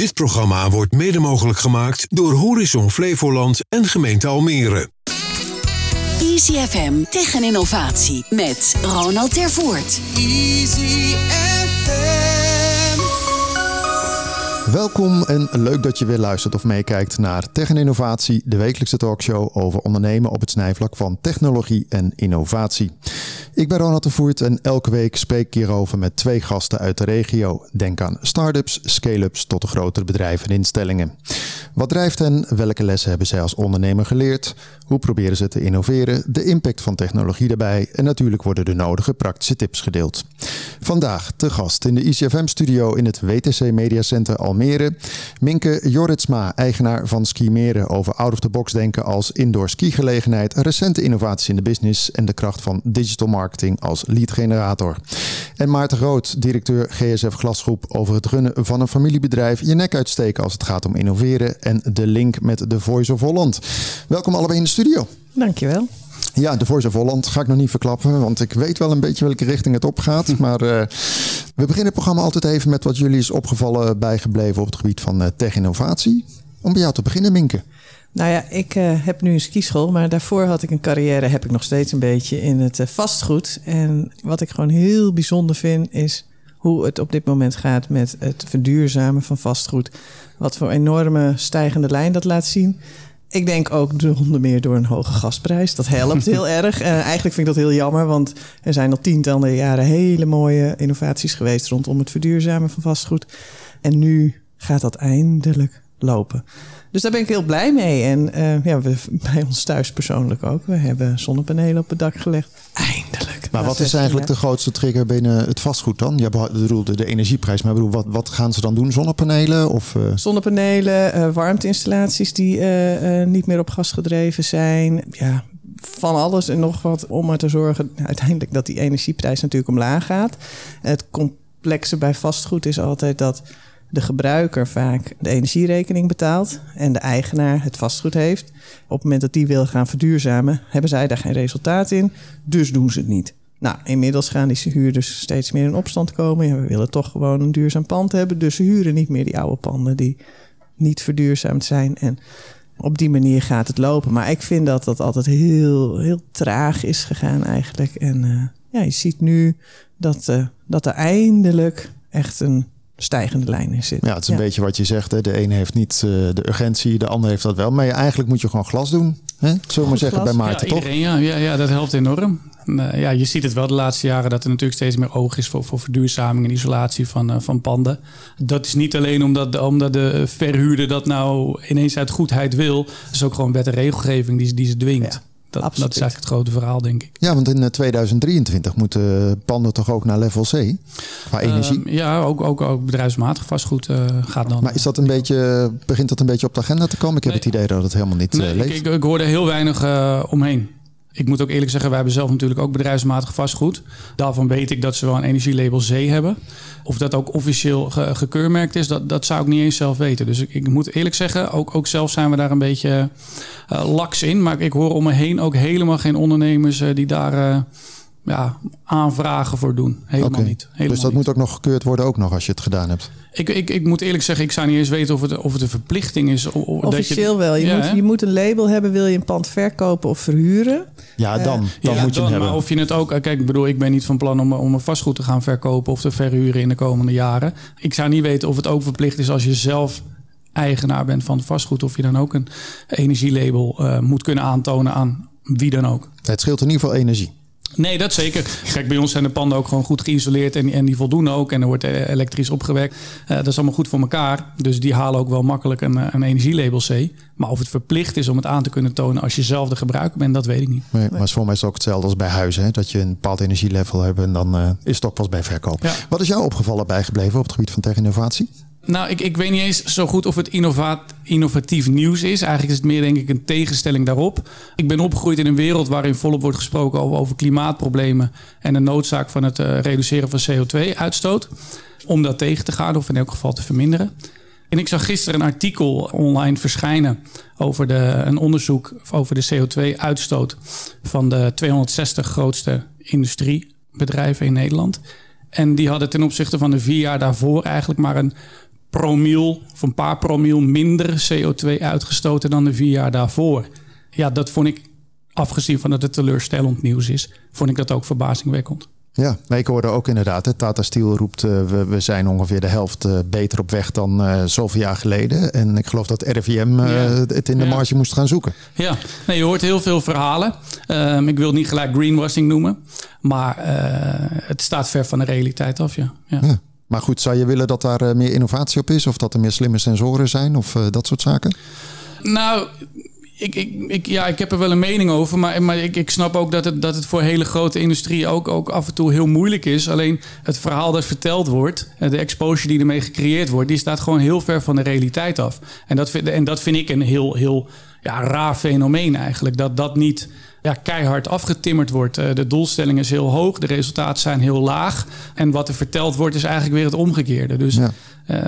Dit programma wordt mede mogelijk gemaakt door Horizon Flevoland en gemeente Almere. Easy FM tegen innovatie met Ronald Tervoort. Easy Welkom en leuk dat je weer luistert of meekijkt naar Tech en Innovatie, de wekelijkse talkshow over ondernemen op het snijvlak van technologie en innovatie. Ik ben Ronald de Voert en elke week spreek ik hierover met twee gasten uit de regio. Denk aan start-ups, scale-ups tot de grotere bedrijven en instellingen. Wat drijft hen? Welke lessen hebben zij als ondernemer geleerd? Hoe proberen ze te innoveren? De impact van technologie daarbij en natuurlijk worden de nodige praktische tips gedeeld. Vandaag te gast in de ICFM-studio in het WTC Media Center Almere. Minke Joritsma, eigenaar van Skimeren over out-of-the-box denken als indoor skigelegenheid, recente innovaties in de business en de kracht van digital marketing als lead generator. En Maarten Groot, directeur GSF Glasgroep over het runnen van een familiebedrijf, je nek uitsteken als het gaat om innoveren en de link met de Voice of Holland. Welkom allebei in de studio. Dankjewel. Ja, de Voice of Holland ga ik nog niet verklappen, want ik weet wel een beetje welke richting het opgaat. Maar uh, we beginnen het programma altijd even met wat jullie is opgevallen bijgebleven op het gebied van uh, tech-innovatie. Om bij jou te beginnen, Minke. Nou ja, ik uh, heb nu een skischool, maar daarvoor had ik een carrière, heb ik nog steeds een beetje in het vastgoed. En wat ik gewoon heel bijzonder vind, is hoe het op dit moment gaat met het verduurzamen van vastgoed. Wat voor enorme stijgende lijn dat laat zien. Ik denk ook onder meer door een hoge gasprijs. Dat helpt heel erg. Uh, eigenlijk vind ik dat heel jammer, want er zijn al tientallen jaren hele mooie innovaties geweest rondom het verduurzamen van vastgoed. En nu gaat dat eindelijk lopen. Dus daar ben ik heel blij mee. En uh, ja, we, bij ons thuis persoonlijk ook. We hebben zonnepanelen op het dak gelegd. Eindelijk. Maar wat is eigenlijk jaar. de grootste trigger binnen het vastgoed dan? Je bedoelde de energieprijs, maar bedoel, wat, wat gaan ze dan doen? Zonnepanelen? Of, uh... Zonnepanelen, uh, warmteinstallaties die niet meer op gas gedreven zijn. Ja, van alles en nog wat om er te zorgen uiteindelijk dat die energieprijs natuurlijk omlaag gaat. Het complexe bij vastgoed is altijd dat de gebruiker vaak de energierekening betaalt en de eigenaar het vastgoed heeft. Op het moment dat die wil gaan verduurzamen, hebben zij daar geen resultaat in, dus doen ze het niet. Nou, inmiddels gaan die huurders steeds meer in opstand komen. Ja, we willen toch gewoon een duurzaam pand hebben, dus ze huren niet meer die oude panden die niet verduurzaamd zijn. En op die manier gaat het lopen. Maar ik vind dat dat altijd heel, heel traag is gegaan eigenlijk. En uh, ja, je ziet nu dat, uh, dat er eindelijk echt een stijgende lijn in zit. Ja, het is een ja. beetje wat je zegt. Hè? De ene heeft niet uh, de urgentie, de ander heeft dat wel. Maar eigenlijk moet je gewoon glas doen. Hè? Zullen we maar zeggen bij Maarten, ja, toch? Ja, ja, ja, dat helpt enorm. Uh, ja, je ziet het wel de laatste jaren dat er natuurlijk steeds meer oog is voor, voor verduurzaming en isolatie van, uh, van panden. Dat is niet alleen omdat de, omdat de verhuurder dat nou ineens uit goedheid wil. Het is ook gewoon wet en regelgeving die, die ze dwingt. Dat, dat, is eigenlijk het grote verhaal, denk ik. Ja, want in 2023 moeten panden toch ook naar level C qua energie? Uh, ja, ook, ook, ook bedrijfsmatig vastgoed uh, gaat dan. Maar is dat een beetje, begint dat een beetje op de agenda te komen? Ik heb het idee dat het helemaal niet nee, leeft. Ik, ik, ik hoor er heel weinig uh, omheen. Ik moet ook eerlijk zeggen, wij hebben zelf natuurlijk ook bedrijfsmatig vastgoed. Daarvan weet ik dat ze wel een energielabel C hebben. Of dat ook officieel ge gekeurmerkt is, dat, dat zou ik niet eens zelf weten. Dus ik, moet eerlijk zeggen, ook, ook zelf zijn we daar een beetje uh, laks in. Maar ik hoor om me heen ook helemaal geen ondernemers uh, die daar uh, ja, aanvragen voor doen. Helemaal okay. niet. Helemaal dus dat niet. moet ook nog gekeurd worden, ook nog als je het gedaan hebt? Ik, ik, ik moet eerlijk zeggen, ik zou niet eens weten of het, of het een verplichting is. Of, Officieel dat je, wel. Je, ja, moet, je moet een label hebben, wil je een pand verkopen of verhuren. Ja, dan, dan ja, moet je dan, hebben. Maar of je het ook... Kijk, ik bedoel, ik ben niet van plan om, om een vastgoed te gaan verkopen... of te verhuren in de komende jaren. Ik zou niet weten of het ook verplicht is als je zelf eigenaar bent van het vastgoed... of je dan ook een energielabel uh, moet kunnen aantonen aan wie dan ook. Het scheelt in ieder geval energie. Nee, dat zeker. Kijk, bij ons zijn de panden ook gewoon goed geïsoleerd en, en die voldoen ook. En er wordt elektrisch opgewekt. Uh, dat is allemaal goed voor elkaar. Dus die halen ook wel makkelijk een, een energielabel C. Maar of het verplicht is om het aan te kunnen tonen als je zelf de gebruiker bent, dat weet ik niet. Nee, maar voor mij is het ook hetzelfde als bij huizen. Hè? Dat je een bepaald energielevel hebt en dan uh, is het ook pas bij verkoop. Ja. Wat is jou opgevallen bijgebleven op het gebied van tech-innovatie? Nou, ik, ik weet niet eens zo goed of het innovat, innovatief nieuws is. Eigenlijk is het meer denk ik een tegenstelling daarop. Ik ben opgegroeid in een wereld waarin volop wordt gesproken over, klimaatproblemen en de noodzaak van het uh, reduceren van CO2-uitstoot. Om dat tegen te gaan of in elk geval te verminderen. En ik zag gisteren een artikel online verschijnen over de, een onderzoek over de CO2-uitstoot van de 260 grootste industriebedrijven in Nederland. En die hadden ten opzichte van de vier jaar daarvoor eigenlijk maar een promiel of een paar promiel minder CO2 uitgestoten dan de vier jaar daarvoor. Ja, dat vond ik, afgezien van dat het teleurstellend nieuws is, vond ik dat ook verbazingwekkend. Ja, ik hoorde ook inderdaad, hè, Tata Steel roept, uh, we, we zijn ongeveer de helft uh, beter op weg dan uh, zoveel jaar geleden. En ik geloof dat RVM ja. het in de ja. marge moest gaan zoeken. Ja, nee, je hoort heel veel verhalen. Um, ik wil niet gelijk greenwashing noemen, maar het staat ver van de realiteit af, ja. ja. Maar goed, zou je willen dat daar meer innovatie op is? Of dat er meer slimme sensoren zijn of dat soort zaken? Nou, ik, ik, ik, ja, ik heb er wel een mening over. Maar, maar ik, ik snap ook dat het, dat het voor hele grote industrie ook, ook af en toe heel moeilijk is. Alleen het verhaal dat verteld wordt, de exposure die ermee gecreëerd wordt, die staat gewoon heel ver van de realiteit af. En dat vind, en dat vind ik een heel, heel ja, raar fenomeen eigenlijk. Dat dat niet ja, keihard afgetimmerd wordt. De doelstelling is heel hoog, de resultaten zijn heel laag. En wat er verteld wordt is eigenlijk weer het omgekeerde. Dus ja.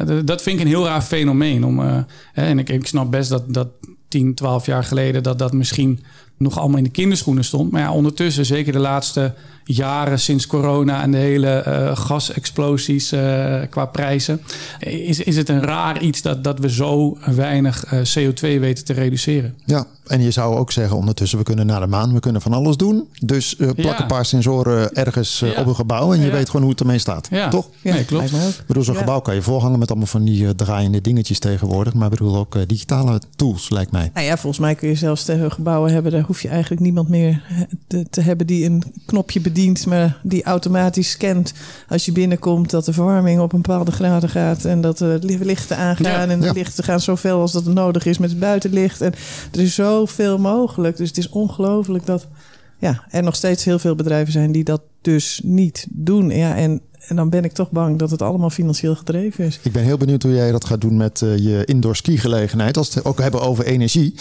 uh, dat vind ik een heel raar fenomeen. Om, uh, en ik, ik snap best dat, dat 10, 12 jaar geleden dat dat misschien nog allemaal in de kinderschoenen stond. Maar ja, ondertussen, zeker de laatste jaren sinds corona en de hele uh, gasexplosies uh, qua prijzen, is, is het een raar iets dat, dat we zo weinig uh, CO2 weten te reduceren. Ja, en je zou ook zeggen ondertussen, we kunnen naar de maan, we kunnen van alles doen. Dus plak ja. een paar sensoren ergens ja. op een gebouw en je weet gewoon hoe het ermee staat. Ja. Toch? Ja, nee, klopt. Ik bedoel, zo'n gebouw kan je voorhangen met allemaal van die draaiende dingetjes tegenwoordig. Maar ik bedoel ook digitale tools, lijkt mij. Nou ja, volgens mij kun je zelfs gebouwen hebben, daar hoef je eigenlijk niemand meer te, te hebben die een knopje bedient, maar die automatisch scant als je binnenkomt dat de verwarming op een bepaalde graden gaat en dat de lichten aangaan ja, en de ja. lichten gaan zoveel als dat nodig is met het buitenlicht. En er is zoveel mogelijk. Dus het is ongelooflijk dat ja, er nog steeds heel veel bedrijven zijn die dat dus niet doen. Ja, en en dan ben ik toch bang dat het allemaal financieel gedreven is. Ik ben heel benieuwd hoe jij dat gaat doen met uh, je indoor ski gelegenheid. Als we het ook hebben over energie.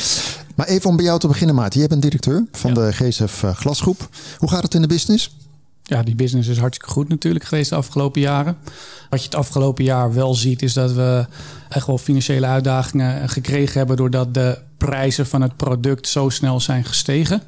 Maar even om bij jou te beginnen, Maarten. Jij bent directeur van ja. de GSF uh, Glasgroep. Hoe gaat het in de business? Ja, die business is hartstikke goed natuurlijk geweest de afgelopen jaren. Wat je het afgelopen jaar wel ziet, is dat we echt wel financiële uitdagingen gekregen hebben. doordat de prijzen van het product zo snel zijn gestegen.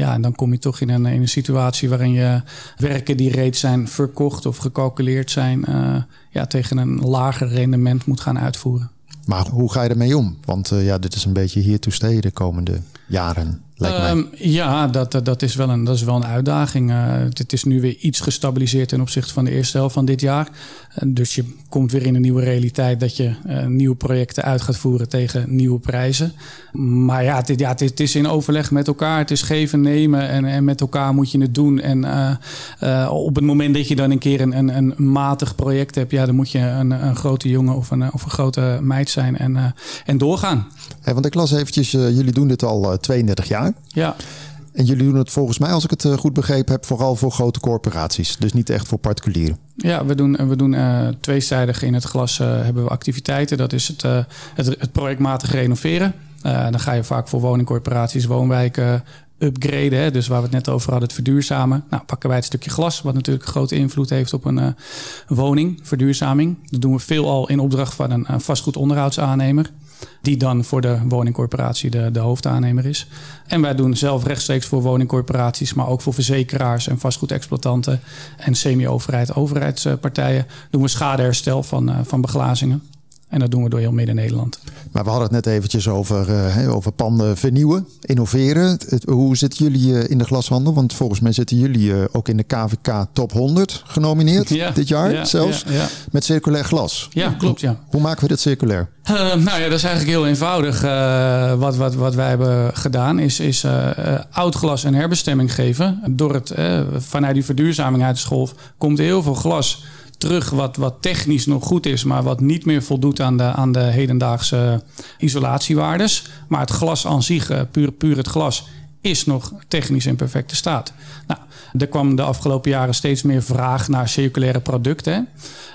Ja, en dan kom je toch in een, in een situatie waarin je werken die reeds zijn verkocht of gecalculeerd zijn, uh, ja, tegen een lager rendement moet gaan uitvoeren. Maar hoe ga je ermee om? Want uh, ja, dit is een beetje hier to stay de komende jaren. Um, ja, dat, dat, is wel een, dat is wel een uitdaging. Uh, het is nu weer iets gestabiliseerd ten opzichte van de eerste helft van dit jaar. Uh, dus je komt weer in een nieuwe realiteit dat je nieuwe projecten uit gaat voeren tegen nieuwe prijzen. Maar ja, het, ja, het is in overleg met elkaar. Het is geven, nemen en, en met elkaar moet je het doen. En op het moment dat je dan een keer een, een, een matig project hebt, ja, dan moet je een, een grote jongen of een, of een grote meid zijn en, en doorgaan. Hey, want ik las eventjes, jullie doen dit al 32 jaar. Ja. En jullie doen het volgens mij, als ik het goed begrepen heb, vooral voor grote corporaties. Dus niet echt voor particulieren. Ja, we doen, we doen uh, tweezijdig in het glas hebben we activiteiten. Dat is het, het, het projectmatig renoveren. dan ga je vaak voor woningcorporaties, woonwijken upgraden. Hè? Dus waar we het net over hadden, het verduurzamen. Nou, pakken wij het stukje glas, wat natuurlijk een grote invloed heeft op een uh, woning, verduurzaming. Dat doen we veelal in opdracht van een, een vastgoedonderhoudsaannemer. Die dan voor de woningcorporatie de, de hoofdaannemer is. En wij doen zelf rechtstreeks voor woningcorporaties, maar ook voor verzekeraars en vastgoedexploitanten en semi-overheid, overheidspartijen. Doen we schadeherstel van, uh, van beglazingen. En dat doen we door heel Midden-Nederland. Maar we hadden het net eventjes over, uh, over panden vernieuwen, innoveren. Het, hoe zitten jullie uh, in de glashandel? Want volgens mij zitten jullie uh, ook in de KVK Top 100 genomineerd ja, dit jaar ja, zelfs. Ja, met circulair glas. Ja, klopt. Ja. Hoe maken we dit circulair? nou ja, dat is eigenlijk heel eenvoudig. wat, wat, wat wij hebben gedaan is, is oud glas een herbestemming geven. Door het, vanuit die verduurzaming uit de golf komt heel veel glas terug wat, wat technisch nog goed is, maar wat niet meer voldoet aan de, aan de hedendaagse isolatiewaardes. Maar het glas aan zich, puur, puur het glas, is nog technisch in perfecte staat. Nou, er kwam de afgelopen jaren steeds meer vraag naar circulaire producten.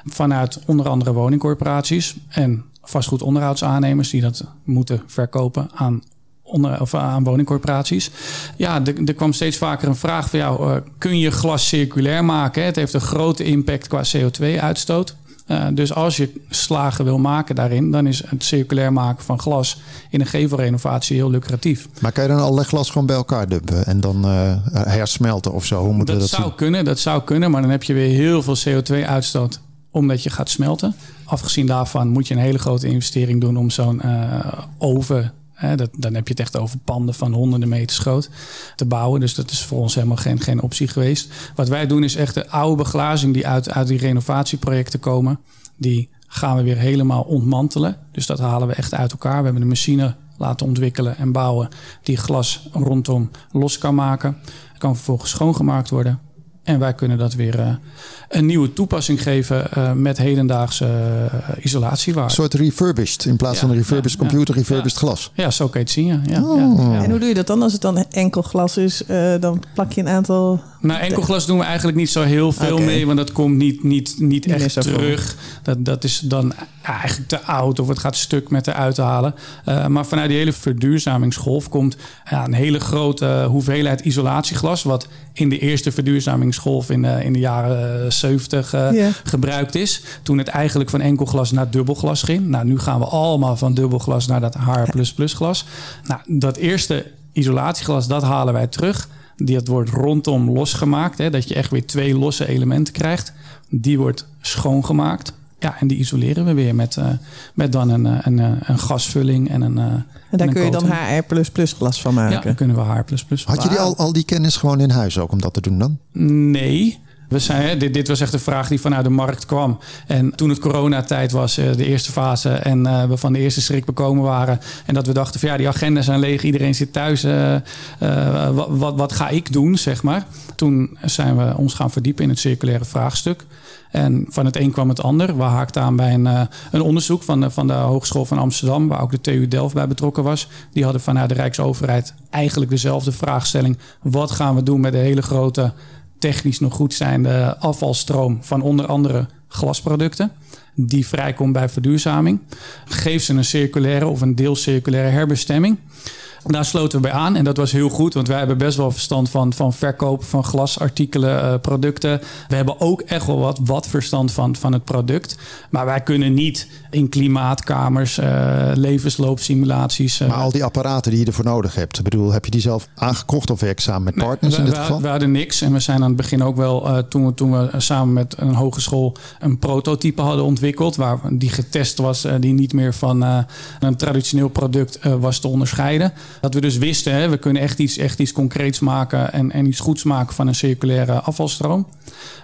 Vanuit onder andere woningcorporaties en vastgoedonderhoudsaannemers die dat moeten verkopen aan onder, of aan woningcorporaties. Ja, er, er kwam steeds vaker een vraag van jou: uh, kun je glas circulair maken? Het heeft een grote impact qua CO2-uitstoot. Uh, dus als je slagen wil maken daarin, dan is het circulair maken van glas in een gevelrenovatie heel lucratief. Maar kan je dan alle glas gewoon bij elkaar dumpen en dan uh, hersmelten of zo? Hoe dat, dat zou kunnen, dat zou kunnen, maar dan heb je weer heel veel CO2-uitstoot omdat je gaat smelten. Afgezien daarvan moet je een hele grote investering doen om zo'n uh, oven dat, dan heb je het echt over panden van honderden meters groot te bouwen. Dus dat is voor ons helemaal geen, geen optie geweest. Wat wij doen is echt de oude beglazing die uit, uit die renovatieprojecten komen. Die gaan we weer helemaal ontmantelen. Dus dat halen we echt uit elkaar. We hebben een machine laten ontwikkelen en bouwen die glas rondom los kan maken. Kan vervolgens schoongemaakt worden. En wij kunnen dat weer uh, een nieuwe toepassing geven uh, met hedendaagse uh, isolatiewaarde. Een soort refurbished in plaats ja, van een refurbished ja, computer, refurbished glas. Ja, zo kan je het zien. Ja. Oh. En hoe doe je dat dan als het dan enkel glas is? dan plak je een aantal. Nou, enkel glas doen we eigenlijk niet zo heel veel okay. mee, want dat komt niet, niet, niet echt terug. Dat, dat is dan eigenlijk te oud of het gaat stuk met eruit te halen. maar vanuit die hele verduurzamingsgolf komt een hele grote hoeveelheid isolatieglas, wat in de eerste verduurzamingsgolf in, in de jaren 70 uh, yeah. gebruikt is. Toen het eigenlijk van enkel glas naar dubbelglas ging. Nou, nu gaan we allemaal van dubbelglas naar dat HR++ glas. Nou, dat eerste isolatieglas, dat halen wij terug. Die het wordt rondom losgemaakt. Hè, dat je echt weer twee losse elementen krijgt. Die wordt schoongemaakt. Ja, en die isoleren we weer met, uh, met dan een, een, een gasvulling en een. En daar kun je dan HR glas van maken. Ja, dan kunnen we HR. Had je die al, al die kennis gewoon in huis ook om dat te doen dan? Nee. We zijn, dit, dit was echt een vraag die vanuit de markt kwam. En toen het coronatijd was, eh, de eerste fase, en uh, we van de eerste schrik bekomen waren. En dat we dachten van ja, die agendas zijn leeg, iedereen zit thuis. Uh, wat, wat, wat ga ik doen, zeg maar. Toen zijn we ons gaan verdiepen in het circulaire vraagstuk. En van het een kwam het ander. We haakten aan bij een, een onderzoek van de, van de Hogeschool van Amsterdam, waar ook de TU Delft bij betrokken was. Die hadden vanuit de Rijksoverheid eigenlijk dezelfde vraagstelling. Wat gaan we doen met de hele grote technisch nog goed zijnde afvalstroom van onder andere glasproducten. Die vrijkomt bij verduurzaming. Geef ze een circulaire of een deelcirculaire herbestemming. Daar sloten we bij aan en dat was heel goed, want wij hebben best wel verstand van, van verkopen van glasartikelen, uh, producten. We hebben ook echt wel wat, wat verstand van, van het product. Maar wij kunnen niet in klimaatkamers, uh, levensloopsimulaties. Uh, maar al die apparaten die je ervoor nodig hebt, ik bedoel, heb je die zelf aangekocht of werk samen met partners nee, in dit we, geval? We hadden niks en we zijn aan het begin ook wel, toen, we, toen we samen met een hogeschool een prototype hadden ontwikkeld, waar die getest was, die niet meer van een traditioneel product was te onderscheiden. Dat we dus wisten, hè, we kunnen echt iets, echt iets concreets maken en, en iets goeds maken van een circulaire afvalstroom.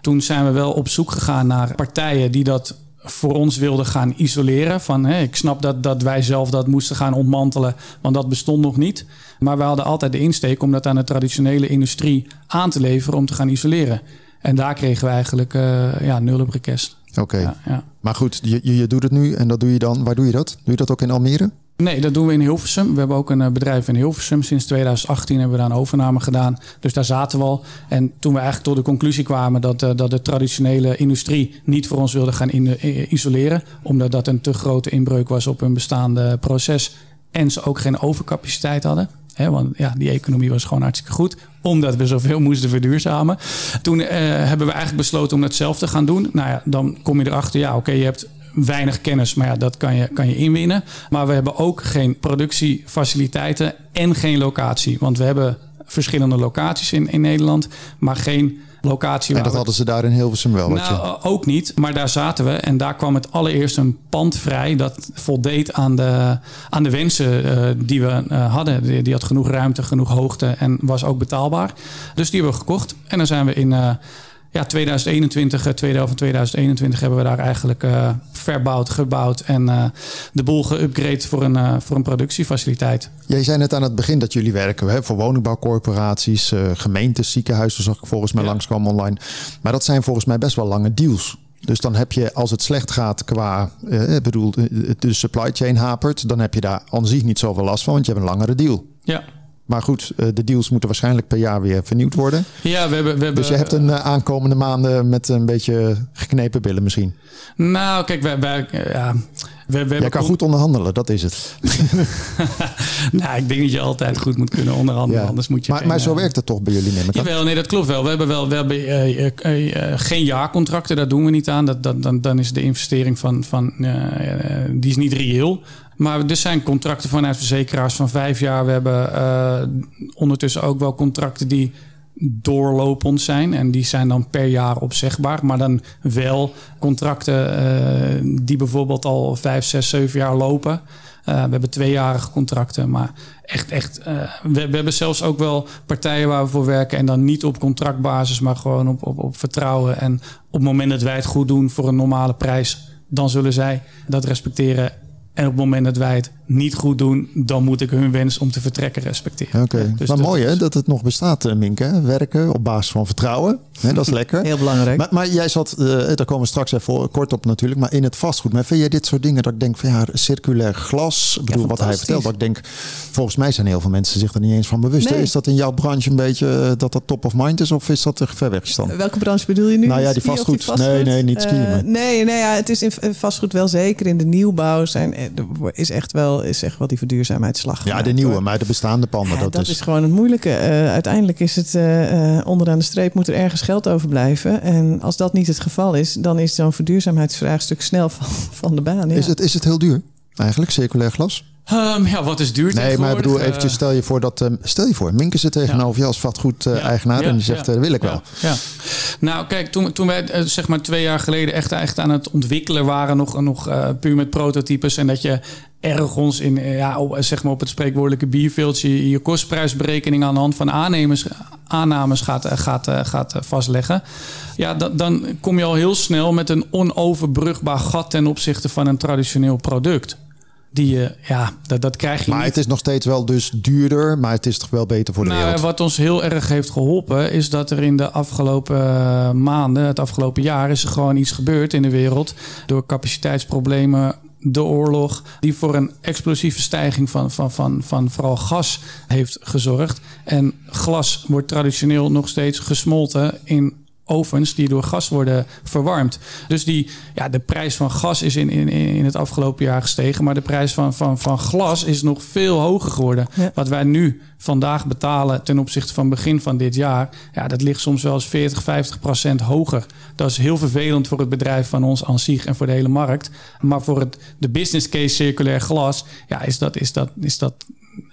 Toen zijn we wel op zoek gegaan naar partijen die dat voor ons wilden gaan isoleren. Van, ik snap dat, dat wij zelf dat moesten gaan ontmantelen, want dat bestond nog niet. Maar we hadden altijd de insteek om dat aan de traditionele industrie aan te leveren om te gaan isoleren. En daar kregen we eigenlijk uh, ja, nul op request. Oké, ja, ja. maar goed, je, je doet het nu en dat doe je dan. Waar doe je dat? Doe je dat ook in Almere? Nee, dat doen we in Hilversum. We hebben ook een bedrijf in Hilversum. Sinds 2018 hebben we daar een overname gedaan. Dus daar zaten we al. En toen we eigenlijk tot de conclusie kwamen dat, uh, dat de traditionele industrie niet voor ons wilde gaan uh, isoleren. Omdat dat een te grote inbreuk was op hun bestaande proces. En ze ook geen overcapaciteit hadden. Want ja, die economie was gewoon hartstikke goed. Omdat we zoveel moesten verduurzamen. Toen hebben we eigenlijk besloten om dat zelf te gaan doen. Nou ja, dan kom je erachter. Ja, oké, je hebt weinig kennis, maar ja, dat kan je, kan je inwinnen. Maar we hebben ook geen productiefaciliteiten en geen locatie. Want we hebben verschillende locaties in, in Nederland, maar geen locatie. En dat hadden ze daar in Hilversum wel? Nou, ook niet, maar daar zaten we. En daar kwam het allereerst een pand vrij dat voldeed aan de, aan de wensen uh, die we uh, hadden. Die, die, had genoeg ruimte, genoeg hoogte en was ook betaalbaar. Dus die hebben we gekocht. En dan zijn we in... Uh, ja, 2021, tweede helft van 2021 hebben we daar eigenlijk uh, verbouwd, gebouwd en uh, de boel geüpgrade voor een, uh, voor een productiefaciliteit. Jij zei net aan het begin dat jullie werken hè, voor woningbouwcorporaties, gemeentes, ziekenhuizen, zag ik volgens mij ja. langskomen online. Maar dat zijn volgens mij best wel lange deals. Dus dan heb je, als het slecht gaat qua, bedoel, de supply chain hapert, dan heb je daar aan zich niet zoveel last van, want je hebt een langere deal. Ja, maar goed, de deals moeten waarschijnlijk per jaar weer vernieuwd worden. Ja, we hebben. We hebben dus je hebt een aankomende maanden met een beetje geknepen billen misschien. Nou, kijk, wij. wij ja, we, we Jij kan goed onderhandelen, dat is het. nou, ik denk dat je altijd goed moet kunnen onderhandelen, ja. anders moet je. Maar, geen, maar zo werkt het toch bij jullie, neem ik Jawel, nee, dat klopt wel. We hebben wel, we hebben uh, uh, uh, geen jaarcontracten, daar doen we niet aan. Dat, dat, dan, dan is de investering van, van die is niet reëel. Maar er zijn contracten vanuit verzekeraars van vijf jaar. We hebben ondertussen ook wel contracten die doorlopend zijn. En die zijn dan per jaar opzegbaar. Maar dan wel contracten uh, die bijvoorbeeld al vijf, zes, zeven jaar lopen. Uh, we hebben tweejarige contracten, maar echt, echt. We, we, hebben zelfs ook wel partijen waar we voor werken en dan niet op contractbasis, maar gewoon op, op, op vertrouwen. En op het moment dat wij het goed doen voor een normale prijs, dan zullen zij dat respecteren. En op het moment dat wij het niet goed doen, dan moet ik hun wens om te vertrekken respecteren. Oké, okay. dus maar mooi hè, dat het nog bestaat, eh, Minke. Werken op basis van vertrouwen. Hè, dat is lekker. Heel belangrijk. Maar, maar jij zat, uh, daar komen we straks even kort op natuurlijk, maar in het vastgoed. Maar vind jij dit soort dingen dat ik denk van ja, circulair glas, ik bedoel ja, wat hij vertelt, dat ik denk, volgens mij zijn heel veel mensen zich er niet eens van bewust. Nee. Is dat in jouw branche een beetje uh, dat dat top of mind is of is dat er ver weggestaan? Welke branche bedoel je nu? Nou ja, die vastgoed. Die vastgoed? Nee, nee, niet skiën. Uh, nee, nee ja, het is in vastgoed wel zeker. In de nieuwbouw zijn, is echt wel, is echt wel die verduurzaamheidsslag. Ja, de nieuwe, maar de bestaande panden. Ja, dat, dat is... is... gewoon het moeilijke. Uh, uiteindelijk is het uh, onderaan de streep moet er ergens geld overblijven. En als dat niet het geval is, dan is zo'n verduurzaamheidsvraagstuk snel van, van de baan. Ja. Is, het, is het heel duur eigenlijk, circulair glas? Um, ja, wat is duur Nee, maar ik bedoel eventjes, stel je voor dat... Um, stel je voor, Minke zit tegenover ja. je als vatgoed-eigenaar... Uh, ja, en die zegt, ja, wil ik wel. Ja, Nou, kijk, toen, toen wij uh, zeg maar twee jaar geleden... echt, echt aan het ontwikkelen waren... nog, nog uh, puur met prototypes... en dat je ergens in, ja, op, zeg maar op het spreekwoordelijke bierveeltje... je kostprijsberekening aan de hand van aannemers, aannames gaat, gaat, gaat vastleggen... ja, dan, dan kom je al heel snel met een onoverbrugbaar gat... ten opzichte van een traditioneel product die je, ja, dat, dat krijg je Maar niet. het is nog steeds wel dus duurder, maar het is toch wel beter voor de nou, wereld? Wat ons heel erg heeft geholpen, is dat er in de afgelopen maanden, het afgelopen jaar, is er gewoon iets gebeurd in de wereld. Door capaciteitsproblemen, de oorlog, die voor een explosieve stijging van, van, van, van vooral gas heeft gezorgd. En glas wordt traditioneel nog steeds gesmolten in ovens die door gas worden verwarmd. Dus die, ja, de prijs van gas is in, in, in het afgelopen jaar gestegen. Maar de prijs van, van, van glas is nog veel hoger geworden. Ja. Wat wij nu vandaag betalen ten opzichte van begin van dit jaar. Ja, dat ligt soms wel eens 40, 50 procent hoger. Dat is heel vervelend voor het bedrijf van ons aan zich en voor de hele markt. Maar voor het, de business case circulair glas ja, is, dat, is, dat, is dat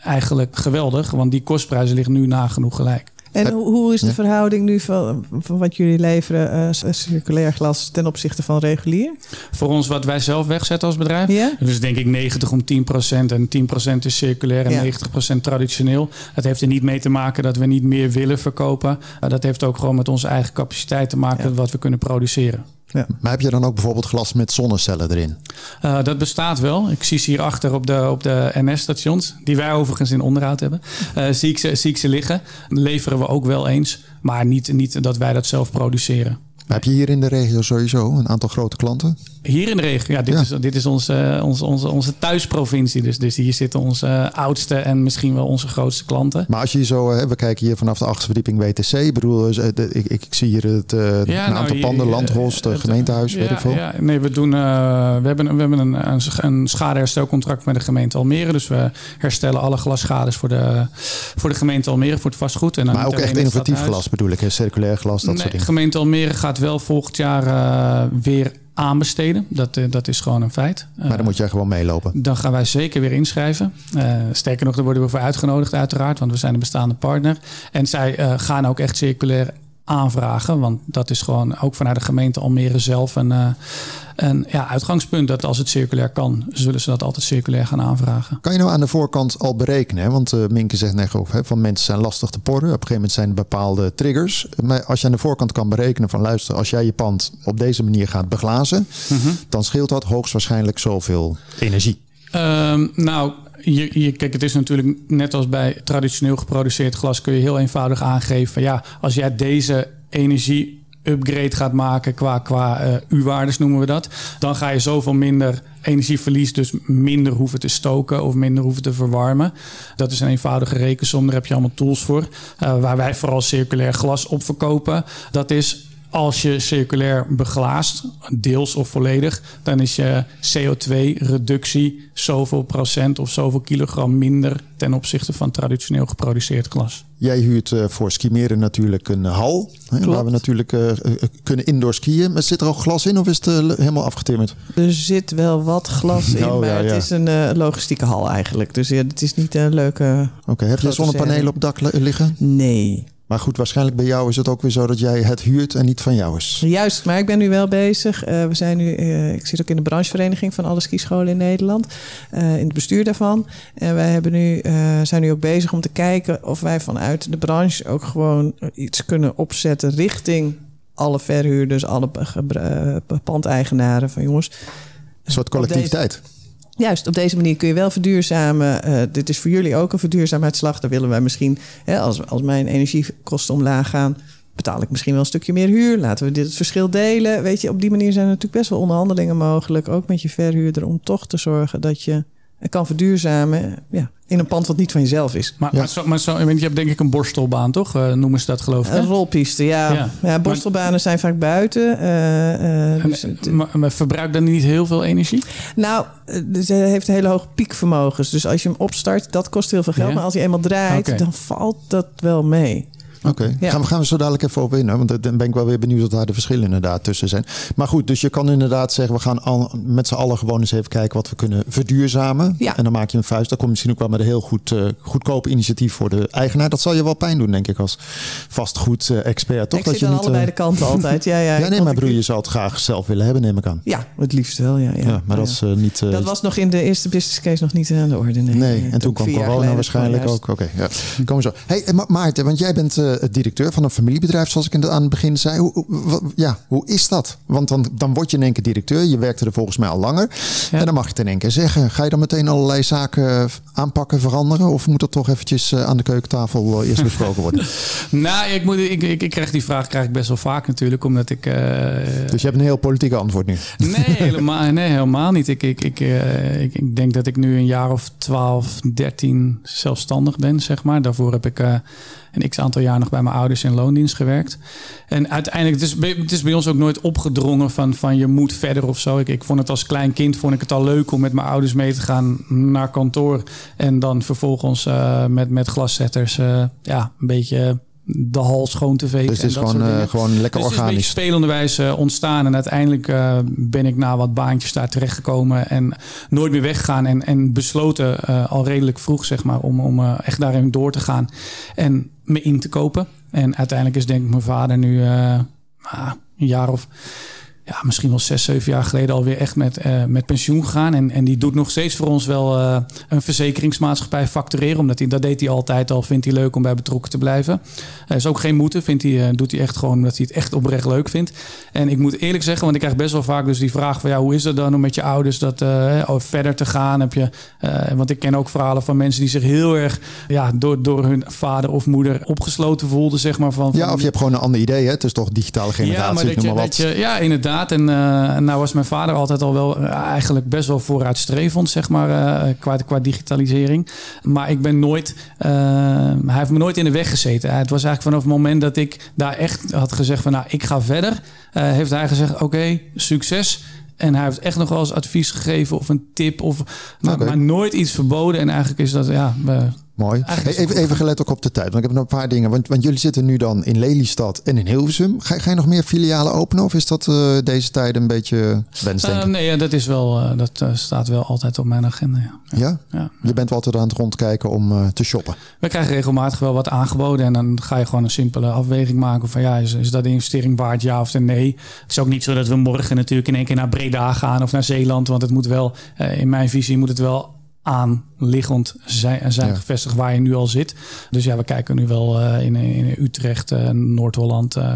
eigenlijk geweldig. Want die kostprijzen liggen nu nagenoeg gelijk. En hoe, hoe is de ja. verhouding nu van, van, wat jullie leveren, uh, circulair glas, ten opzichte van regulier? Voor ons wat wij zelf wegzetten als bedrijf. Ja? Dus denk ik 90 om 10 procent. En 10 procent is circulair en ja. 90 procent traditioneel. Dat heeft er niet mee te maken dat we niet meer willen verkopen. Uh, dat heeft ook gewoon met onze eigen capaciteit te maken, wat we kunnen produceren. Ja. Maar heb je dan ook bijvoorbeeld glas met zonnecellen erin? Uh, dat bestaat wel. Ik zie ze hierachter op de, op de NS-stations, die wij overigens in onderhoud hebben. Uh, zie, ik ze, zie ik ze liggen. Leveren we ook wel eens, maar niet, niet dat wij dat zelf produceren. Maar heb je hier in de regio sowieso een aantal grote klanten? Hier in de regio, ja, dit ja. is, dit is onze, onze, onze, onze thuisprovincie. Dus, dus hier zitten onze oudste en misschien wel onze grootste klanten. Maar als je zo, we kijken hier vanaf de achtste verdieping WTC. Ik bedoel, ik, ik, ik zie hier het ja, een nou, aantal hier, panden, Landros, het gemeentehuis, ja, weet ik veel. Ja, nee, we doen, uh, we hebben, we hebben een, een, een schadeherstelcontract met de gemeente Almere. Dus we herstellen alle glasschades voor de, voor de gemeente Almere, voor het vastgoed. En maar ook echt innovatief glas bedoel ik, hè? circulair glas, dat nee, soort dingen. gemeente Almere gaat wel volgend jaar uh, weer aanbesteden. Dat, uh, dat is gewoon een feit. Maar dan moet jij gewoon meelopen. Dan gaan wij zeker weer inschrijven. Uh, sterker nog, daar worden we voor uitgenodigd uiteraard, want we zijn een bestaande partner. En zij gaan ook echt circulair aanvragen, want dat is gewoon ook vanuit de gemeente Almere zelf een, uh, een ja, uitgangspunt. Dat als het circulair kan, zullen ze dat altijd circulair gaan aanvragen. Kan je nou aan de voorkant al berekenen? Hè? Want uh, Minke zegt net over, hè, van mensen zijn lastig te porren. Op een gegeven moment zijn er bepaalde triggers. Maar als je aan de voorkant kan berekenen van luister, als jij je pand op deze manier gaat beglazen, mm-hmm. dan scheelt dat hoogstwaarschijnlijk zoveel energie. Um, nou, je, je, kijk, het is natuurlijk net als bij traditioneel geproduceerd glas, kun je heel eenvoudig aangeven ja, als jij deze energie upgrade gaat maken qua, qua uh, U-waardes noemen we dat, dan ga je zoveel minder energieverlies, dus minder hoeven te stoken of minder hoeven te verwarmen. Dat is een eenvoudige rekensom, daar heb je allemaal tools voor. Uh, waar wij vooral circulair glas op verkopen, dat is als je circulair beglaast, deels of volledig, dan is je CO2-reductie zoveel procent of zoveel kilogram minder ten opzichte van traditioneel geproduceerd glas. Jij huurt uh, voor skimeren natuurlijk een hal, hè, waar we natuurlijk uh, kunnen indoor skiën. Maar zit er ook glas in of is het uh, helemaal afgetimmerd? Er zit wel wat glas in, oh, maar ja, ja. het is een logistieke hal eigenlijk. Dus ja, het is niet een leuke... Oké, okay, heb je zonnepanelen op het dak liggen? Nee. Maar goed, waarschijnlijk bij jou is het ook weer zo dat jij het huurt en niet van jou is. Juist, maar ik ben nu wel bezig. Uh, we zijn nu, uh, ik zit ook in de branchevereniging van alle skischolen in Nederland, uh, in het bestuur daarvan. En wij hebben nu, zijn nu ook bezig om te kijken of wij vanuit de branche ook gewoon iets kunnen opzetten richting alle verhuurders, alle pandeigenaren. Van jongens. Een soort collectiviteit. Juist, op deze manier kun je wel verduurzamen. Uh, dit is voor jullie ook een verduurzaamheidsslag. Daar willen wij misschien, hè, als, als mijn energiekosten omlaag gaan, betaal ik misschien wel een stukje meer huur. Laten we dit het verschil delen. Weet je, op die manier zijn er natuurlijk best wel onderhandelingen mogelijk, ook met je verhuurder, om toch te zorgen dat je kan verduurzamen ja, in een pand wat niet van jezelf is. Maar, maar, zo, maar zo, je hebt denk ik een borstelbaan, toch? Uh, noemen ze dat geloof ik. Een rolpiste, ja. ja. ja borstelbanen zijn vaak buiten. Uh, uh, dus maar, maar verbruikt dan niet heel veel energie? Nou, ze heeft een hele hoge piekvermogens. Dus als je hem opstart, dat kost heel veel geld. Maar als hij eenmaal draait, dan valt dat wel mee. Oké, okay. gaan, we, gaan we zo dadelijk even op in. Want dan ben ik wel weer benieuwd wat daar de verschillen inderdaad tussen zijn. Maar goed, dus je kan inderdaad zeggen... we gaan al, met z'n allen gewoon eens even kijken wat we kunnen verduurzamen. Ja. En dan maak je een vuist. Dat komt misschien ook wel met een heel goed, uh, goedkoop initiatief voor de eigenaar. Dat zal je wel pijn doen, denk ik, als vastgoed-expert. Toch? Ik dat zit je aan niet, allebei de kanten altijd. Ja, ja, ja nee, maar broer, je zou het graag zelf willen hebben, neem ik aan. Ja, het liefst wel, ja. ja. ja maar dat is uh, niet... Dat was nog in de eerste business case nog niet aan de orde. Nee, nee. en toen kwam corona waarschijnlijk ook. Oké, okay, ja. Komen zo. Hey, Maarten, want jij bent directeur van een familiebedrijf, zoals ik in de, aan het begin zei. Hoe, hoe, ja, hoe is dat? Want dan, dan word je in één keer directeur. Je werkte er volgens mij al langer. Ja. En dan mag je het in één keer zeggen. Ga je dan meteen allerlei zaken aanpakken, veranderen? Of moet dat toch eventjes aan de keukentafel eerst besproken worden? nou, ik, moet, ik, ik, ik, krijg die vraag krijg ik best wel vaak natuurlijk. Omdat ik... Uh, dus je hebt een heel politieke antwoord nu? Nee, helemaal, nee, helemaal niet. Ik, ik, ik, uh, ik, ik, denk dat ik nu een jaar of 12, 13 zelfstandig ben, zeg maar. Daarvoor heb ik... Uh, een x aantal jaar nog bij mijn ouders in loondienst gewerkt. En uiteindelijk, is, het is bij ons ook nooit opgedrongen van, van je moet verder of zo. Ik, ik vond het als klein kind vond ik het al leuk om met mijn ouders mee te gaan naar kantoor. En dan vervolgens uh, met, met glaszetters uh, ja, een beetje de hal schoon te vegen. Dus het is gewoon, uh, gewoon lekker dus organisch. Het is een spelende wijze ontstaan. En uiteindelijk uh, ben ik na wat baantjes daar terechtgekomen. En nooit meer weggegaan. En, en besloten uh, al redelijk vroeg, zeg maar, om, om echt daarin door te gaan. En me in te kopen. En uiteindelijk is denk ik mijn vader nu een jaar of ja, misschien wel zes, zeven jaar geleden alweer echt met, uh, met pensioen gegaan. En, en die doet nog steeds voor ons wel uh, een verzekeringsmaatschappij factureren. Omdat hij, dat deed hij altijd al. Vindt hij leuk om bij betrokken te blijven. Uh, is ook geen moeten. Vindt hij, uh, doet hij echt gewoon omdat hij het echt oprecht leuk vindt. En ik moet eerlijk zeggen, want ik krijg best wel vaak dus die vraag van ja, hoe is het dan om met je ouders dat verder te gaan? Heb je, want ik ken ook verhalen van mensen die zich heel erg ja, door, door hun vader of moeder opgesloten voelden, zeg maar. Van, ja, of je hebt gewoon een ander idee. Hè? Het is toch digitale generatie. Ja, maar dat je, maar dat je, ja, inderdaad. En uh, nou was mijn vader altijd al wel uh, eigenlijk best wel vooruitstrevend, zeg maar, uh, qua, qua digitalisering. Maar ik ben nooit, hij heeft me nooit in de weg gezeten. Het was eigenlijk vanaf het moment dat ik daar echt had gezegd van, nou, ik ga verder, heeft hij gezegd, oké, okay, succes. En hij heeft echt nog wel eens advies gegeven of een tip, of, maar, maar nooit iets verboden. En eigenlijk is dat, ja... Mooi. Even, even gelet ook op de tijd. Want ik heb nog een paar dingen. Want, want jullie zitten nu dan in Lelystad en in Hilversum. Ga, ga je nog meer filialen openen? Of is dat uh, deze tijd een beetje wensdenken? Uh, nee, dat, is wel, uh, dat staat wel altijd op mijn agenda. Ja? ja? ja? Je bent wel altijd aan het rondkijken om te shoppen. We krijgen regelmatig wel wat aangeboden. En dan ga je gewoon een simpele afweging maken. Van ja, is, is dat de investering waard ja of nee? Het is ook niet zo dat we morgen natuurlijk in één keer naar Breda gaan of naar Zeeland. Want het moet wel, in mijn visie moet het wel aanliggend zijn, zijn ja. gevestigd waar je nu al zit. Dus ja, we kijken nu wel uh, in, in Utrecht, uh, Noord-Holland, uh,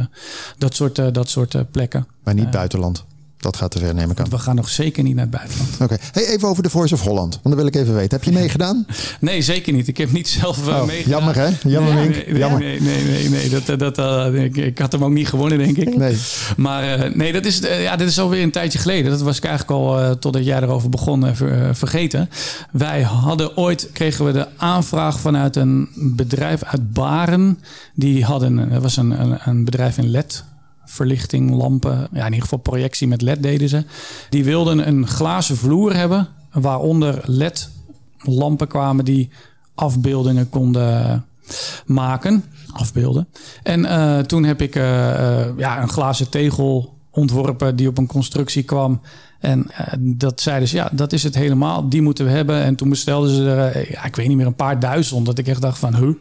dat soort, dat soort plekken. Maar niet buitenland? Dat gaat te ver, neem ik aan. We gaan nog zeker niet naar het buitenland. Oké. Okay. Hey, even over de Voice of Holland. Want dan wil ik even weten. Heb je meegedaan? Nee, zeker niet. Ik heb niet zelf uh, oh, meegedaan. Jammer, hè? Jammer, nee, nee, nee, jammer. Nee, nee, nee. nee. Dat, dat, uh, ik, ik, had hem ook niet gewonnen, denk ik. Nee. Maar uh, nee, dat is, ja, dit is alweer een tijdje geleden. Dat was ik eigenlijk al, totdat jij erover begon, ver, vergeten. Wij hadden ooit, kregen we de aanvraag vanuit een bedrijf uit Baren. Die hadden, dat was een, een, een bedrijf in LED verlichting, lampen. Ja, in ieder geval projectie met LED deden ze. Die wilden een glazen vloer hebben, waaronder LED-lampen kwamen die afbeeldingen konden maken. Afbeelden. En uh, toen heb ik uh, ja, een glazen tegel ontworpen die op een constructie kwam. En dat zeiden ze, ja, dat is het helemaal. Die moeten we hebben. En toen bestelden ze er, ja, ik weet niet meer, een paar duizend. Dat ik echt dacht van?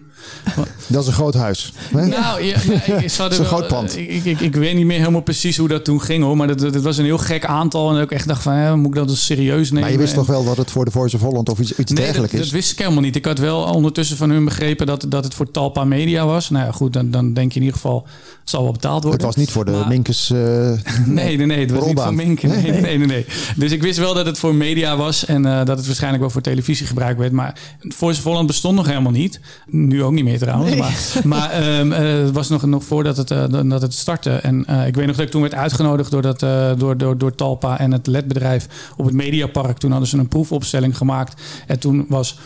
Dat is een groot huis. Nou, ja, nee, ik zou er wel- groot pand. Ik, ik, ik, weet niet meer helemaal precies hoe dat toen ging hoor. Maar dat, dat was een heel gek aantal. En dat ik echt dacht van, hè, moet ik dat eens serieus nemen? Maar je wist En- toch wel dat het voor de Voice of Holland of iets, iets Nee, dat, dergelijks dat is? wist ik helemaal niet. Ik had wel ondertussen van hun begrepen dat, dat het voor Talpa Media was. Nou ja, goed, dan, dan denk je in ieder geval, het zal wel betaald worden. Het was niet voor de Maar- Minkes... eh, Nee, nee, nee. Het was niet voor Minken. Nee, nee, nee, nee, nee. Dus ik wist wel dat het voor media was en eh, dat het waarschijnlijk wel voor televisie gebruikt werd. Maar Voice of Holland bestond nog helemaal niet. Nu ook niet meer trouwens. Maar, maar ehm, eh, het was nog, nog voordat het, eh, dat het startte. En eh, ik weet nog dat ik toen werd uitgenodigd door, dat, door, door, door Talpa en het LED-bedrijf op het Mediapark. Toen hadden ze een proefopstelling gemaakt. En toen was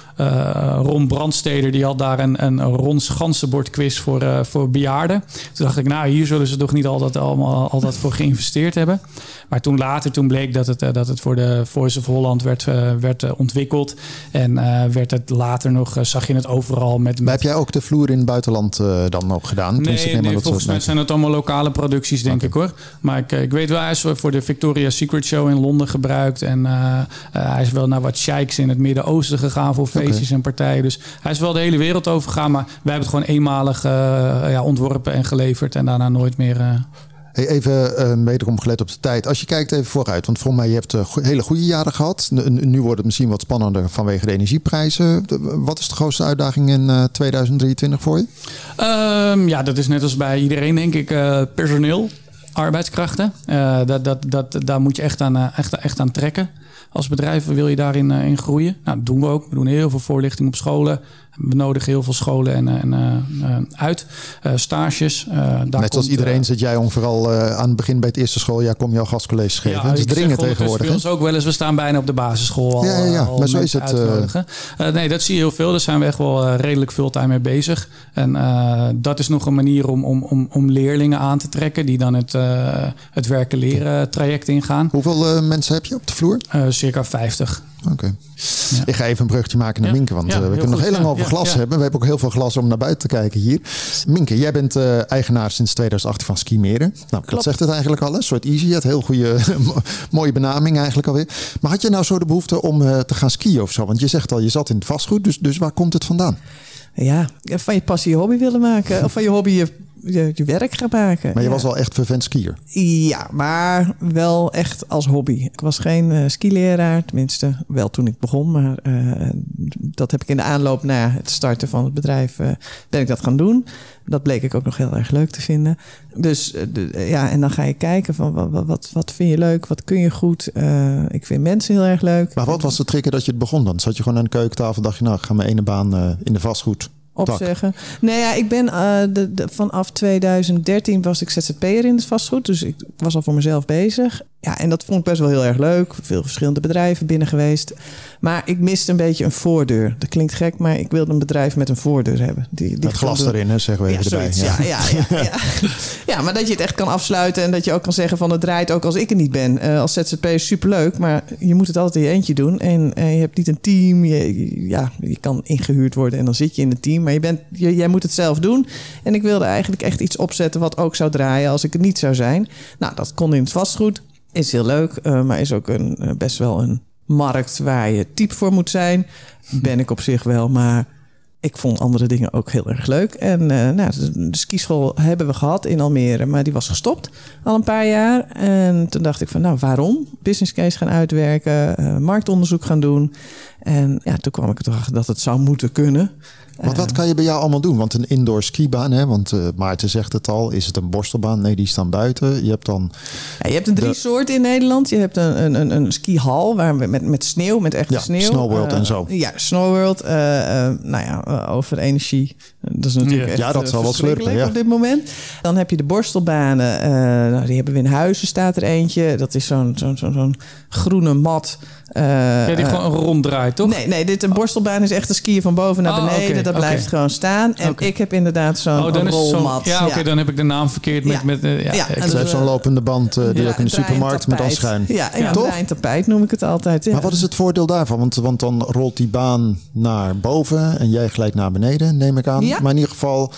Ron Brandsteder, die had daar een, een Ron Gansenbord quiz voor, voor bejaarden. Toen dacht ik, nou, hier zullen ze toch niet altijd, allemaal, altijd voor geïnvesteerd hebben. Maar toen later, toen bleek dat het, dat het voor de Voice of Holland werd, werd ontwikkeld. En werd het later nog, zag je het overal met... maar heb jij ook de vloer in het buitenland eh, dan ook gedaan? Nee, aan nee dat volgens mij zijn het allemaal lokale producties, denk ik hoor. Maar ik, eh, ik weet wel, hij is voor de Victoria's Secret Show in Londen gebruikt. En eh, hij is wel naar wat sheiks in het Midden-Oosten gegaan voor feestjes en partijen. Dus hij is wel de hele wereld over gegaan. Maar wij hebben het gewoon eenmalig ja, ontworpen en geleverd. En daarna nooit meer... eh, Hey, even eh wederom gelet op de tijd. Als je kijkt even vooruit, want volgens mij je hebt eh, hele goede jaren gehad. Nu, wordt het misschien wat spannender vanwege de energieprijzen. Wat is de grootste uitdaging in eh, 2023 voor je? Ehm, ja, dat is net als bij iedereen, denk ik. eh, personeel, arbeidskrachten. Eh, dat, dat, dat, daar moet je echt aan, eh, echt, echt aan trekken. Als bedrijf wil je daarin eh, in groeien. Nou, dat doen we ook. We doen heel veel voorlichting op scholen. We nodigen heel veel scholen en, en, eh, eh, uit. Eh, stages. eh, daar Net zoals komt, iedereen eh, zit jij ongeveer al eh, aan het begin bij het eerste schooljaar kom je al gastcolleges geven. dat is dringend tegenwoordig. ons ook wel eens. We staan bijna op de basisschool al. Ja, ja, ja. eh, al Maar zo is het, eh. Eh, nee, dat zie je heel veel. Daar zijn we echt wel eh, redelijk fulltime mee bezig. En eh, dat is nog een manier om, om, om, om leerlingen aan te trekken die dan het, eh, het werken leren traject ingaan. Hoeveel eh, mensen heb je op de vloer? Eh, circa 50. Oké. Ik ga even een bruggetje maken naar Ja. Minke, want Ja, eh, we kunnen nog heel lang Ja, over glas ja. hebben. We hebben ook heel veel glas om naar buiten te kijken hier. Minke, jij bent eh, eigenaar sinds 2008 van Skimeren. Nou, dat zegt het eigenlijk al, een soort easy. Het heel goede, mooie benaming eigenlijk alweer. Maar had je nou zo de behoefte om eh, te gaan skiën of zo? Want je zegt al, je zat in het vastgoed, dus, dus waar komt het vandaan? Ja, van je passie je hobby willen maken. Of van je hobby je, je, je werk gaan maken. Maar je ja. was al echt vervent skier. Ja, maar wel echt als hobby. Ik was geen eh, skileraar, tenminste wel toen ik begon. Maar eh, dat heb ik in de aanloop naar het starten van het bedrijf, eh, ben ik dat gaan doen. Dat bleek ik ook nog heel erg leuk te vinden. Dus de- ja, en dan ga je kijken van wat, wat, wat, vind je leuk, wat kun je goed. Ik vind mensen heel erg leuk. Maar wat was de trigger dat je het begon dan? Zat je gewoon aan de keukentafel dacht je, nou, ik ga mijn ene baan in de vastgoed. Tak. opzeggen. Nee, ja, ik ben eh, de, de, vanaf 2013 was ik ZZP'er in het vastgoed. Dus ik was al voor mezelf bezig. Ja, en dat vond ik best wel heel erg leuk. Veel verschillende bedrijven binnen geweest. Maar ik miste een beetje een voordeur. Dat klinkt gek, maar ik wilde een bedrijf met een voordeur hebben. Die, die glas erin, hè, zeggen we ja, even erbij. zoiets, ja. Ja, ja, ja, ja. maar dat je het echt kan afsluiten en dat je ook kan zeggen van het draait ook als ik er niet ben. Eh, als ZZP is superleuk, maar je moet het altijd in je eentje doen. En eh, je hebt niet een team. Je, ja, je kan ingehuurd worden en dan zit je in het team. Maar je bent, je, jij moet het zelf doen. En ik wilde eigenlijk echt iets opzetten wat ook zou draaien als ik het niet zou zijn. Nou, dat kon in het vastgoed. Is heel leuk, eh, maar is ook een, eh, best wel een markt waar je type voor moet zijn. Ben ik op zich wel, maar ik vond andere dingen ook heel erg leuk. En eh, nou, de, skischool hebben we gehad in Almere, maar die was gestopt al een paar jaar. En toen dacht ik van, nou waarom? Business case gaan uitwerken, marktonderzoek gaan doen. En ja, toen kwam ik erachter dat het zou moeten kunnen. Want wat kan je bij jou allemaal doen? Want een indoor skibaan, hè, want eh, Maarten zegt het al, is het een borstelbaan? Nee, die staan buiten. Je hebt dan Ja, je hebt een drie De- soorten in Nederland. Je hebt een, een, een, een skihal waar we met, met sneeuw, met echte Ja, sneeuw. Snowworld Eh, en zo. Ja, Snowworld. eh, eh, nou ja, eh, over energie. Dat is natuurlijk Ja. echt Ja, dat eh, zal wel slurpen, ja. op dit moment. Dan heb je de borstelbanen. eh, nou, die hebben we in Huizen staat er eentje. Dat is zo'n zo'n zo'n groene mat. eh, Ja, die eh, gewoon ronddraait, toch? Nee, nee, dit een borstelbaan is echt een skiën van boven naar Oh, beneden. dat blijft gewoon staan. En ik heb inderdaad zo'n oh, dan rolmat. Ja, oké, dan heb ik de naam verkeerd met... Ja. met eh, ja, Ja, ik- zo'n eh, lopende band uh, die ja, ook in de supermarkt met tapijt. schuin. Ja, ja, een draaiend tapijt noem ik het altijd. Ja. Maar wat is het voordeel daarvan? Want, want dan rolt die baan naar boven en jij glijdt naar beneden, neem ik aan. Ja. Maar in ieder geval,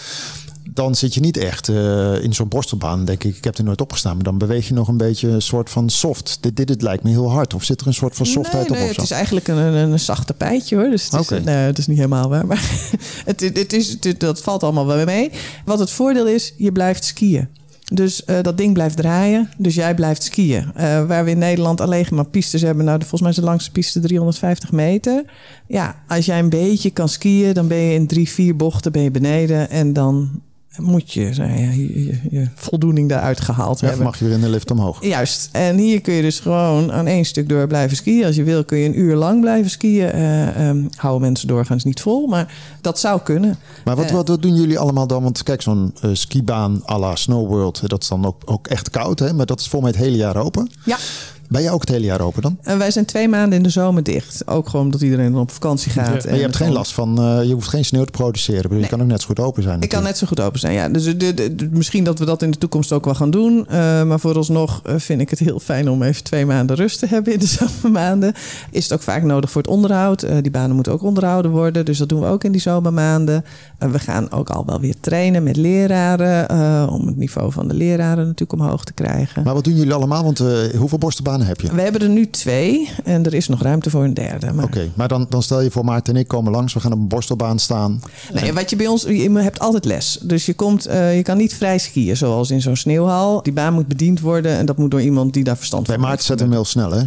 dan zit je niet echt eh, in zo'n borstelbaan, denk ik. Ik heb er nooit opgestaan, maar dan beweeg je nog een beetje een soort van soft. Dit, dit, dit lijkt me heel hard. Of zit er een soort van softheid nee, nee, op? Of Het zo? is eigenlijk een, een, een zachte pijtje hoor. Dus het is, nee, het is niet helemaal waar. Maar het, het is, het- dat valt allemaal wel mee. Wat het voordeel is, je blijft skiën. Dus eh, dat ding blijft draaien. Dus jij blijft skiën. Eh, waar we in Nederland alleen maar pistes hebben. Nou, de- volgens mij is de langste piste 350 meter. Ja, als jij een beetje kan skiën, dan ben je in drie, vier bochten ben je beneden. En dan moet je, nou ja, je, je, je voldoening daaruit gehaald Ja, hebben. mag je weer in de lift omhoog? Juist. En hier kun je dus gewoon aan één stuk door blijven skiën. Als je wil kun je een uur lang blijven skiën. Ehm, houden mensen doorgaans niet vol, maar dat zou kunnen. Maar wat, Eh. wat, wat doen jullie allemaal dan? Want kijk, zo'n eh, skibaan à la Snow World, dat is dan ook, ook echt koud, hè? Maar dat is volgens mij het hele jaar open. Ja, Ben jij ook het hele jaar open dan? en wij zijn twee maanden in de zomer dicht. Ook gewoon omdat iedereen dan op vakantie gaat. Ja. En je hebt geen last van, eh, je hoeft geen sneeuw te produceren. Je Nee. kan ook net zo goed open zijn. Ik kan net zo goed open zijn, ja. Dus de, de- de- misschien dat we dat in de toekomst ook wel gaan doen. Eh, maar vooralsnog eh, vind ik het heel fijn om even twee maanden rust te hebben in de zomermaanden. Is het ook vaak nodig voor het onderhoud. Die banen moeten ook onderhouden worden. Dus dat doen we ook in die zomermaanden. En we gaan ook al wel weer trainen met leraren. om het niveau van de leraren natuurlijk omhoog te krijgen. Maar wat doen jullie allemaal? Want hoeveel borstenbanen heb je? We hebben er nu twee en er is nog ruimte voor een derde. Maar... Oké, maar dan, dan stel je voor Maarten en ik komen langs. We gaan op een borstelbaan staan. Nee, wat je bij ons, je hebt altijd les. Dus je, komt, eh, je kan niet vrij skiën zoals in zo'n sneeuwhal. Die baan moet bediend worden en dat moet door iemand die daar verstand Bij van Maarten heeft. zet hem heel snel, hè?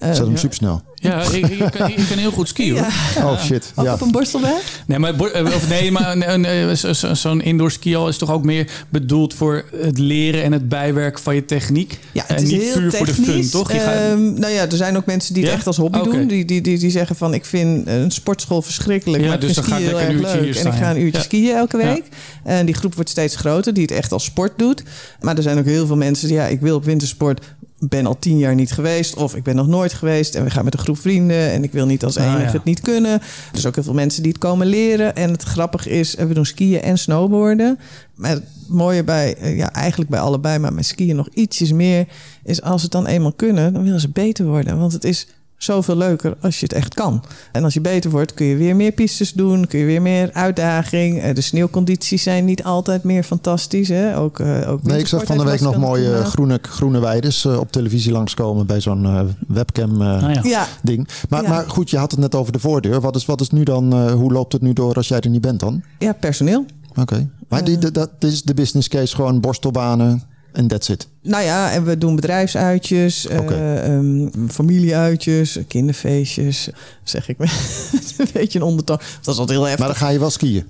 Zet hem ja. supersnel. Ja, ik, ik, kan, ik kan heel goed skiën hoor. Oh shit. Ook Ja. op een borstelbaan? Nee, maar, eh, of nee, maar eh, zo- zo- zo'n indoor skihal is toch ook meer bedoeld voor het leren en het bijwerken van je techniek. Ja, het en is niet heel puur voor de fun, technisch. toch? Je gaat- Ehm, nou ja, er zijn ook mensen die het Ja? echt als hobby doen. Die, die, die, die zeggen van, ik vind een sportschool verschrikkelijk. Ja, maar ik dus vind dan ga ik skiën heel lekker erg een leuk. uurtje En ik ga staan, een uurtje ja. skiën elke Ja. week. En die groep wordt steeds groter, die het echt als sport doet. Maar er zijn ook heel veel mensen die, ja, ik wil op wintersport ben al tien jaar niet geweest. Of ik ben nog nooit geweest. En we gaan met een groep vrienden. En ik wil niet als Ah, enige ja. het niet kunnen. Er zijn ook heel veel mensen die het komen leren. En het grappige is, eh, we doen skiën en snowboarden. Maar het mooie bij, eh, ja, eigenlijk bij allebei, maar met skiën nog ietsjes meer, is als ze het dan eenmaal kunnen, dan willen ze beter worden. Want het is zoveel leuker als je het echt kan. En als je beter wordt, kun je weer meer pistes doen, kun je weer meer uitdaging. Eh, De sneeuwcondities zijn niet altijd meer fantastisch. Hè? Ook, eh, ook Nee, ik zag van de week nog mooie groene, groene weides eh, op televisie langskomen bij zo'n eh, webcam Nou ja. Ja, ding. Maar, Ja. maar goed, je had het net over de voordeur. Wat is, wat is nu dan, eh, hoe loopt het nu door als jij er niet bent dan? ja, personeel. Oké. Maar die, dat is de business case gewoon borstelbanen en that's it. Nou ja, en we doen bedrijfsuitjes, eh, ehm, familieuitjes, kinderfeestjes. Zeg ik met een beetje een ondertoon. Dat is altijd heel heftig. Maar dan ga je wel skiën.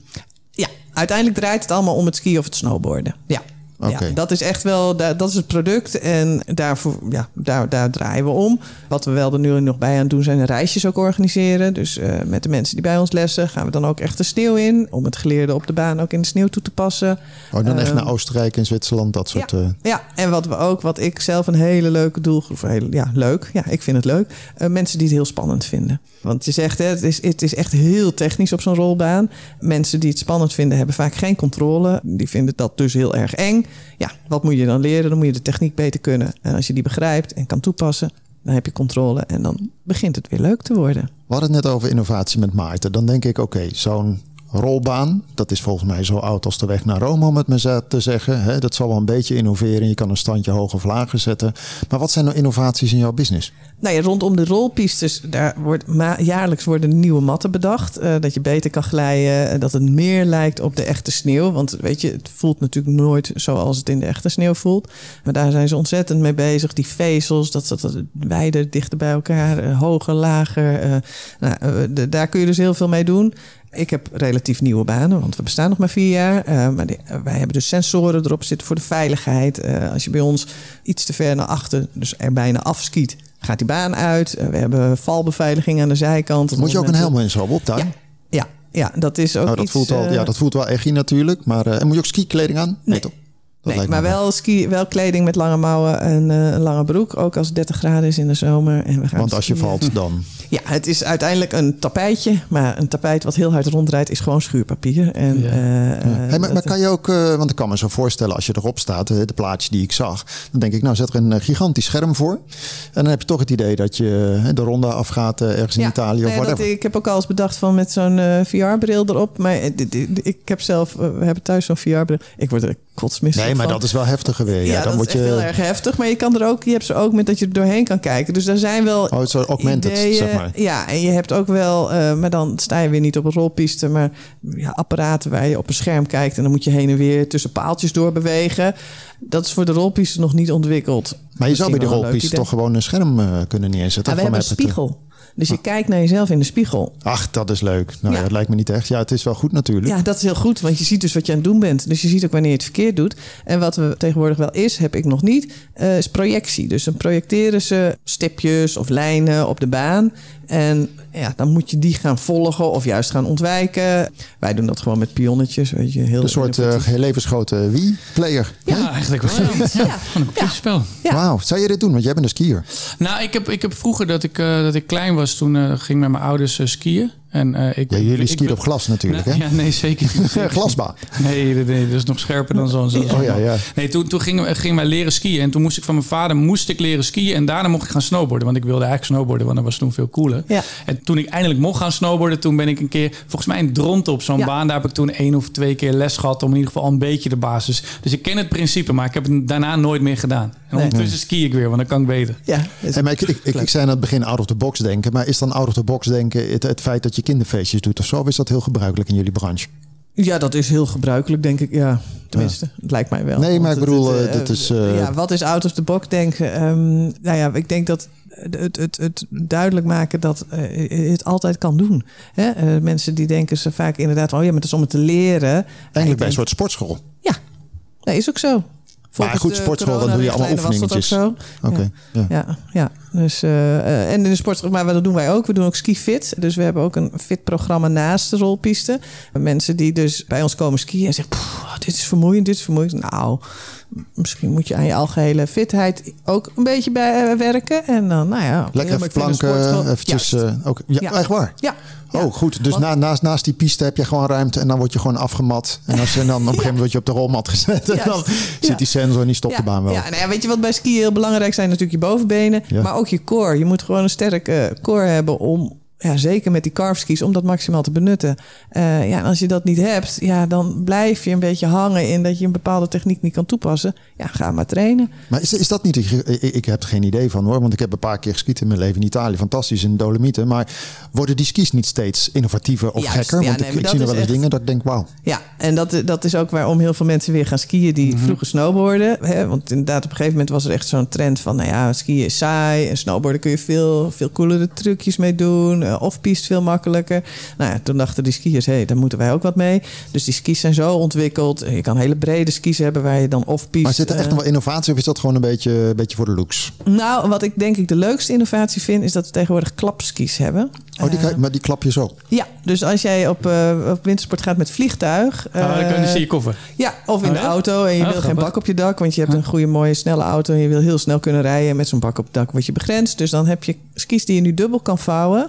Ja, uiteindelijk draait het allemaal om het skiën of het snowboarden. Ja. Ja, dat is echt wel, da- dat is het product en daarvoor, ja, daar, daar draaien we om. Wat we wel er nu nog bij aan doen zijn reisjes ook organiseren. Dus eh, met de mensen die bij ons lessen gaan we dan ook echt de sneeuw in. Om het geleerde op de baan ook in de sneeuw toe te passen. Oh, dan echt Ehm, naar Oostenrijk en Zwitserland, dat soort... ja. eh, Ja, en wat we ook, wat ik zelf een hele leuke doelgroep, heel, ja, leuk, ja, ik vind het leuk. Eh, mensen die het heel spannend vinden. Want je zegt, hè, het, is, het is echt heel technisch op zo'n rolbaan. Mensen die het spannend vinden, hebben vaak geen controle. Die vinden dat dus heel erg eng. Ja, wat moet je dan leren? Dan moet je de techniek beter kunnen. En als je die begrijpt en kan toepassen, dan heb je controle en dan begint het weer leuk te worden. We hadden het net over innovatie met Maarten. Dan denk ik, oké, zo'n rolbaan, dat is volgens mij zo oud als de weg naar Rome, om het maar te zeggen. Dat zal wel een beetje innoveren. Je kan een standje hoger of lager zetten. Maar wat zijn nou innovaties in jouw business? Nou ja, rondom de rolpistes, daar wordt jaarlijks worden nieuwe matten bedacht. eh, dat je beter kan glijden, eh, dat het meer lijkt op de echte sneeuw. Want weet je, het voelt natuurlijk nooit zoals het in de echte sneeuw voelt. Maar daar zijn ze ontzettend mee bezig. Die vezels, dat dat wijder, dichter bij elkaar, eh, hoger, lager. nou, daar kun je dus heel veel mee doen. Ik heb relatief nieuwe banen, want we bestaan nog maar vier jaar. Eh, maar die- eh, wij hebben dus sensoren erop zitten voor de veiligheid. Eh, als je bij ons iets te ver naar achter, dus er bijna afskiet, gaat die baan uit. We hebben valbeveiliging aan de zijkant. Moet je ook een helm in zo op daar? Ja, ja, ja, dat is ook Nou, dat, iets, voelt al, ja, dat voelt wel echt natuurlijk. Maar, moet je ook skikleding aan? Nee. toch? Nee, lijkt me maar wel, ski, wel kleding met lange mouwen en eh, een lange broek. Ook als het 30 graden is in de zomer. En we gaan Want als je valt, dan. Ja, het is uiteindelijk een tapijtje. Maar een tapijt wat heel hard ronddraait is gewoon schuurpapier. En, Ja. eh, eh, Hey, maar, maar kan je ook, eh, want ik kan me zo voorstellen als je erop staat, de plaatjes die ik zag, dan denk ik, nou zet er een gigantisch scherm voor. En dan heb je toch het idee dat je de ronde afgaat ergens in Ja, Italië of nee, dat- whatever. ik heb ook al eens bedacht van met zo'n VR-bril erop. Maar ik heb zelf, we hebben thuis zo'n VR-bril. Ik word er kotsmisselijk Nee, maar van. dat is wel heftiger weer. Ja, Ja, dan dat is je. heel erg heftig. Maar je kan er ook, je hebt ze ook met dat je er doorheen kan kijken. Dus daar zijn wel Oh, het is augmented, ideeën. zeg maar. Ja, en je hebt ook wel, eh, maar dan sta je weer niet op een rolpiste, maar ja, apparaten waar je op een scherm kijkt en dan moet je heen en weer tussen paaltjes doorbewegen. Dat is voor de rolpiste nog niet ontwikkeld. Maar je zou bij leuk rolpiste toch gewoon een scherm eh, kunnen neerzetten. Ah, we hebben een spiegel. Dus je kijkt naar jezelf in de spiegel. Ach, dat is leuk. Nou, Ja. ja. dat lijkt me niet echt. Ja, het is wel goed natuurlijk. Ja, dat is heel goed, want je ziet dus wat je aan het doen bent. Dus je ziet ook wanneer je het verkeerd doet. En wat we tegenwoordig wel is, heb ik nog niet, eh, is projectie. Dus dan projecteren ze stipjes of lijnen op de baan. En ja, dan moet je die gaan volgen of juist gaan ontwijken. Wij doen dat gewoon met pionnetjes, weet je. Heel Een soort eh, innovatief. levensgrote Wii-player. Ja, eigenlijk wel. Ja, ja. Gewoon een computerspel. Ja. Wauw, zou je dit doen? Want jij bent een skier. Nou, ik heb, ik heb vroeger dat ik, eh, dat ik klein was, toen eh, ging ik met mijn ouders skiën. En, eh, ik, Ja, jullie ik- skiën op glas natuurlijk, Nee, hè? Ja, nee, zeker niet. Zeker niet. Glasbaan. Nee, nee, nee, dat is nog scherper dan zo'n... Zo, Oh ja, ja. Nee, toen, toen gingen, we, gingen wij leren skiën. En toen moest ik van mijn vader moest ik leren skiën. En daarna mocht ik gaan snowboarden. Want ik wilde eigenlijk snowboarden, want dat was toen veel cooler. Ja. En toen ik eindelijk mocht gaan snowboarden, toen ben ik een keer... Volgens mij in Dronten op zo'n Ja. baan. Daar heb ik toen één of twee keer les gehad. Om in ieder geval al een beetje de basis. Dus ik ken het principe, maar ik heb het daarna nooit meer gedaan. En Nee. ondertussen ski ik weer, want dan kan ik beter. Ja, dat is- Hey, maar ik, ik, ik, ik zei aan het begin out of the box denken. Maar is dan out of the box denken het, het feit dat je kinderfeestjes doet of zo? Of is dat heel gebruikelijk in jullie branche? ja, dat is heel gebruikelijk, denk ik. Ja, tenminste, het lijkt mij wel. Nee, maar ik bedoel, het, eh, het, dat is, eh, ja, wat is out of the box denken? Ehm, nou ja, ik denk dat het, het, het duidelijk maken dat eh, je het altijd kan doen. Hè? Eh, mensen die denken ze vaak inderdaad... oh ja, maar het is om het te leren. Eigenlijk bij een soort sportschool. Ja, nee, is ook zo. Volgens goed, de sportschool, dan doe je allemaal dat zo. Oké. ja. Ja, ja. Dus, eh, en in de sport, maar wat doen wij ook? We doen ook ski fit. Dus we hebben ook een fit programma naast de rolpiste. Mensen die dus bij ons komen skiën en zeggen: "Poeh, dit is vermoeiend, dit is vermoeiend. Nou, misschien moet je aan je algehele fitheid ook een beetje bij eh, werken. En dan, nou ja, Lekker even planken, eventjes... Eh, ook, ja, Ja. echt waar? ja. Oh, goed. Dus Want- na, naast, naast die piste heb je gewoon ruimte en dan word je gewoon afgemat. En, als, en dan op een gegeven moment word je op de rolmat gezet. En dan zit die sensor en die stopt de baan wel. Ja, nou ja, weet je wat bij skiën heel belangrijk zijn? Natuurlijk je bovenbenen, maar ook je core. Je moet gewoon een sterke core hebben om, ja, zeker met die carve skis, om dat maximaal te benutten. Eh, ja, als je dat niet hebt, ja, dan blijf je een beetje hangen in dat je een bepaalde techniek niet kan toepassen. Ja, ga maar trainen. Maar is, is dat niet... Ik, ik heb er geen idee van hoor. Want ik heb een paar keer geskiet in mijn leven in Italië. Fantastisch in Dolomieten. Maar worden die skis niet steeds innovatiever of Juist. gekker? Ja, Want nee, ik, zie er wel eens echt- dingen dat ik denk wauw. Ja, en dat, dat is ook waarom heel veel mensen weer gaan skiën die vroeger snowboarden. Hè? Want inderdaad, op een gegeven moment was er echt zo'n trend van... nou ja, skiën is saai en snowboarden kun je veel, veel coolere trucjes mee doen. Eh, Off-piste veel makkelijker. Nou ja, toen dachten die skiers, hé, hey, daar moeten wij ook wat mee. Dus die skis zijn zo ontwikkeld. Je kan hele brede skis hebben waar je dan off-piste... Maar zit er echt eh, nog wel innovatie of is dat gewoon een beetje, een beetje voor de looks? Nou, wat ik denk ik de leukste innovatie vind... is dat we tegenwoordig klapskis hebben. Oh, die, Eh, kan- maar die klap je zo. ja, dus als jij op, eh, op wintersport gaat met vliegtuig... Ah, dan kan je eh, zie je koffer. Ja, of in Oh, de ja? auto en je Oh, wil geen bak op je dak, want je hebt een goede, mooie, snelle auto en je wil heel snel kunnen rijden. En met zo'n bak op het dak word je begrensd. Dus dan heb je skis die je nu dubbel kan vouwen.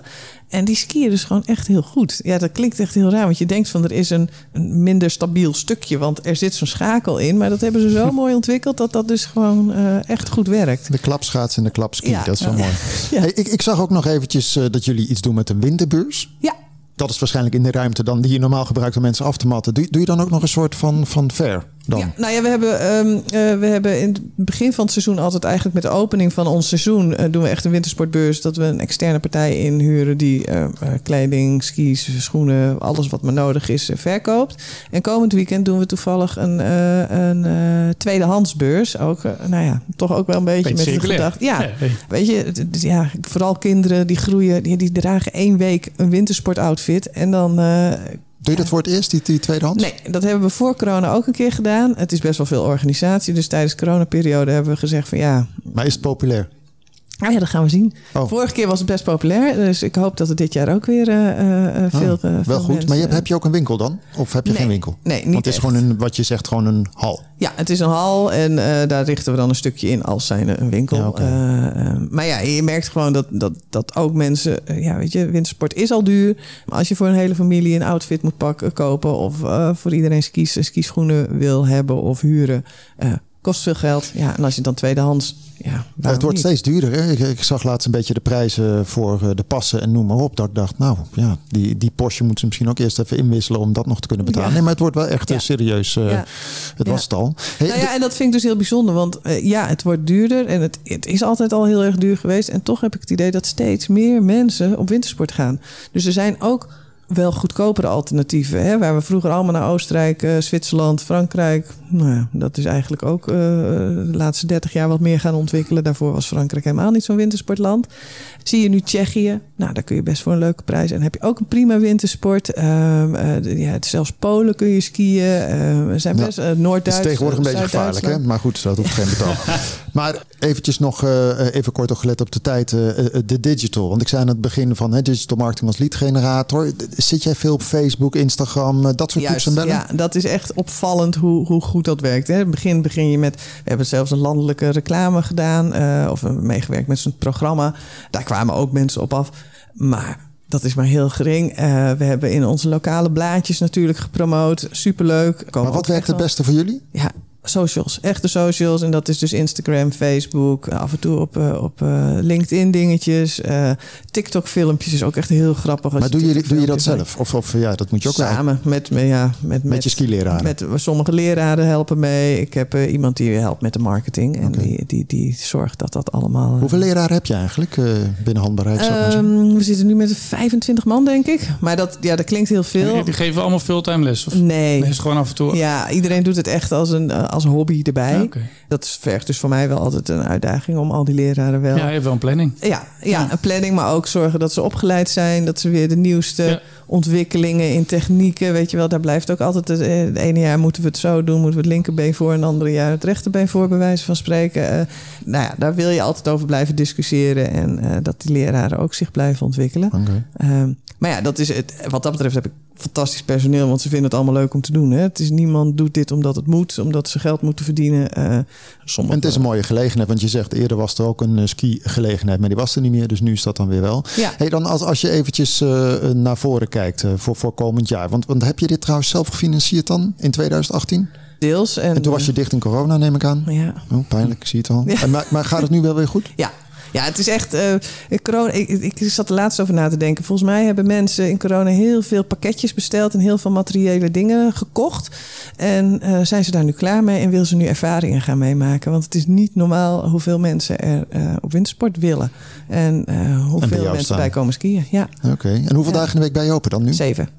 En die skiën dus gewoon echt heel goed. Ja, dat klinkt echt heel raar, want je denkt van er is een, een minder stabiel stukje, want er zit zo'n schakel in. Maar dat hebben ze zo mooi ontwikkeld dat dat dus gewoon eh, echt goed werkt. De klapschaats en de klapski, Ja. dat is wel mooi. Ja. Hey, ik, ik zag ook nog eventjes eh, dat jullie iets doen met een winterbeurs. Ja, Dat is waarschijnlijk in de ruimte dan die je normaal gebruikt om mensen af te matten. Doe, doe je dan ook nog een soort van, van fair dan? Ja, nou ja, we hebben, ehm, eh, we hebben in het begin van het seizoen altijd eigenlijk met de opening van ons seizoen eh, doen we echt een wintersportbeur. Dat we een externe partij inhuren die eh, eh, kleding, skis, schoenen, alles wat maar nodig is, verkoopt. En komend weekend doen we toevallig een, een eh, tweedehandsbeurs. Ook, nou ja, toch ook wel een beetje, Beetje met de gedachte. Ja, Ja, hey. weet je, ja, vooral kinderen die groeien, die, die dragen één week een wintersportoutfit en dan Doe je dat voor het eerst, die, die tweedehands? Nee, dat hebben we voor corona ook een keer gedaan. Het is best wel veel organisatie. Dus tijdens de coronaperiode hebben we gezegd van ja, Maar is het populair? Ah ja, dat gaan we zien. Oh. Vorige keer was het best populair. Dus ik hoop dat het dit jaar ook weer eh, eh, eh, veel, Oh, eh, veel wel goed. mensen- Maar je, heb je ook een winkel dan? Of heb je Nee. geen winkel? Nee, niet Want het is gewoon een, wat je zegt, gewoon een hal. Ja, het is een hal en daar richten we dan een stukje in als zijn een winkel. Ja, maar ja, je merkt gewoon dat, dat, dat ook mensen... ja, weet je, wintersport is al duur. Maar als je voor een hele familie een outfit moet pakken, kopen... of voor iedereen skis, skischoenen wil hebben of huren... kost veel geld. Ja, en als je dan tweedehands... Ja, het wordt niet? steeds duurder. Hè? Ik, ik zag laatst een beetje de prijzen voor eh, de passen en noem maar op. Dat ik dacht, nou ja, die, die postje moeten ze misschien ook eerst even inwisselen om dat nog te kunnen betalen. Ja. Nee, maar het wordt wel echt eh, Ja. serieus. eh. Het was het al. Hey, Nou ja, en dat vind ik dus heel bijzonder. Want ja, het wordt duurder en het, het is altijd al heel erg duur geweest. En toch heb ik het idee dat steeds meer mensen op wintersport gaan. Dus er zijn ook wel goedkopere alternatieven. Hè? Waar we vroeger allemaal naar Oostenrijk, eh, Zwitserland, Frankrijk. Nou ja, dat is eigenlijk ook eh, de laatste 30 jaar wat meer gaan ontwikkelen. Daarvoor was Frankrijk helemaal niet zo'n wintersportland. Zie je nu Tsjechië. Nou, daar kun je best voor een leuke prijs. En heb je ook een prima wintersport. Ehm, eh, ja, zelfs Polen kun je skiën. Ehm, zijn Ja. best uh, het Noord-Duits. is tegenwoordig een beetje gevaarlijk, hè? maar goed, dat hoeft geen betaal. maar eventjes nog, eh, even kort ook gelet op de tijd, eh, eh, de digital. Want ik zei aan het begin van hè, digital marketing als lead generator. Zit jij veel op Facebook, Instagram, eh, dat soort en bellen? ja, dat is echt opvallend hoe, hoe goed dat werkt. Hè. In het begin begin je met... We hebben zelfs een landelijke reclame gedaan. eh, of we hebben meegewerkt met zo'n programma. Daar kwamen ook mensen op af. Maar dat is maar heel gering. Eh, we hebben in onze lokale blaadjes natuurlijk gepromoot. Superleuk. Komen Maar wat werkt het beste voor jullie? Ja, socials. Echte socials. En dat is dus Instagram, Facebook. Af en toe op, eh, op eh, LinkedIn dingetjes. eh, TikTok filmpjes is ook echt heel grappig. als Maar doe je, doe je dat zelf? Of, of ja, dat moet je ook wel. Samen met, met, ja, met, Met je skileraren? Met, sommige leraren helpen mee. Ik heb eh, iemand die helpt met de marketing. En die, die, die zorgt dat dat allemaal... eh, Hoeveel leraren heb je eigenlijk eh, binnen handbaarheid? zou ik maar zeggen? Ehm, we zitten nu met 25 man, denk ik. Maar dat, ja, dat klinkt heel veel. Die geven allemaal fulltime les? Of Nee. is gewoon af en toe. Ja, iedereen doet het echt als een eh, als hobby erbij. Oké. Dat vergt dus voor mij wel altijd een uitdaging om al die leraren wel... Ja, je hebt wel een planning. Ja, ja, een planning, maar ook zorgen dat ze opgeleid zijn. Dat ze weer de nieuwste Ja. Ontwikkelingen in technieken. Weet je wel, daar blijft ook altijd. Het, eh, het ene jaar moeten we het zo doen, moeten we het linkerbeen voor. En het andere jaar het rechterbeen voor, bij wijze van spreken. Eh, nou ja, daar wil je altijd over blijven discussiëren. En eh, dat die leraren ook zich blijven ontwikkelen. Ehm, maar ja, dat is het, wat dat betreft heb ik fantastisch personeel, want ze vinden het allemaal leuk om te doen. Hè? Het is niemand doet dit omdat het moet, omdat ze geld moeten verdienen. En het is een mooie gelegenheid, want je zegt eerder was er ook een eh, ski-gelegenheid, maar die was er niet meer, dus nu is dat dan weer wel. Ja. Hey, dan als, als je eventjes naar voren kijkt eh, voor, voor komend jaar, want, want heb je dit trouwens zelf gefinancierd dan in 2018? deels. En, En toen was je dicht in corona, neem ik aan. eh, ja, Oh, pijnlijk, ik zie het al. Ja. En Maar, maar gaat het nu wel weer goed? Ja. Ja, het is echt. eh, corona, ik, ik zat er laatst over na te denken. Volgens mij hebben mensen in corona heel veel pakketjes besteld en heel veel materiële dingen gekocht. En eh, zijn ze daar nu klaar mee en willen ze nu ervaringen gaan meemaken? Want het is niet normaal hoeveel mensen er eh, op wintersport willen. En hoeveel mensen bij komen skiën. Ja, Oké. En hoeveel Ja. dagen in de week ben je open dan nu? zeven.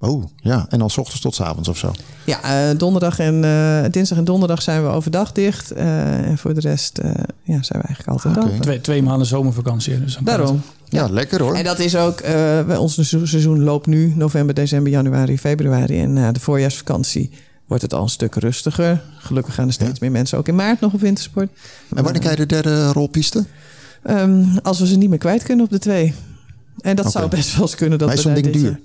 Oh, ja. En dan 's ochtends tot 's avonds of zo. Ja, eh, donderdag en eh, dinsdag en donderdag zijn we overdag dicht. Eh, en voor de rest eh, ja, zijn we eigenlijk altijd open. Twee, twee maanden zomervakantie. Dus Daarom. Ja, lekker hoor. En dat is ook, eh, ons seizoen- seizoen loopt nu november, december, januari, februari. En na de voorjaarsvakantie wordt het al een stuk rustiger. Gelukkig gaan er steeds Ja. meer mensen ook in maart nog op wintersport. En wanneer krijg je de derde rolpiste? Ehm, als we ze niet meer kwijt kunnen op de twee. En dat zou best wel eens kunnen. Dat Maar zo'n ding duur?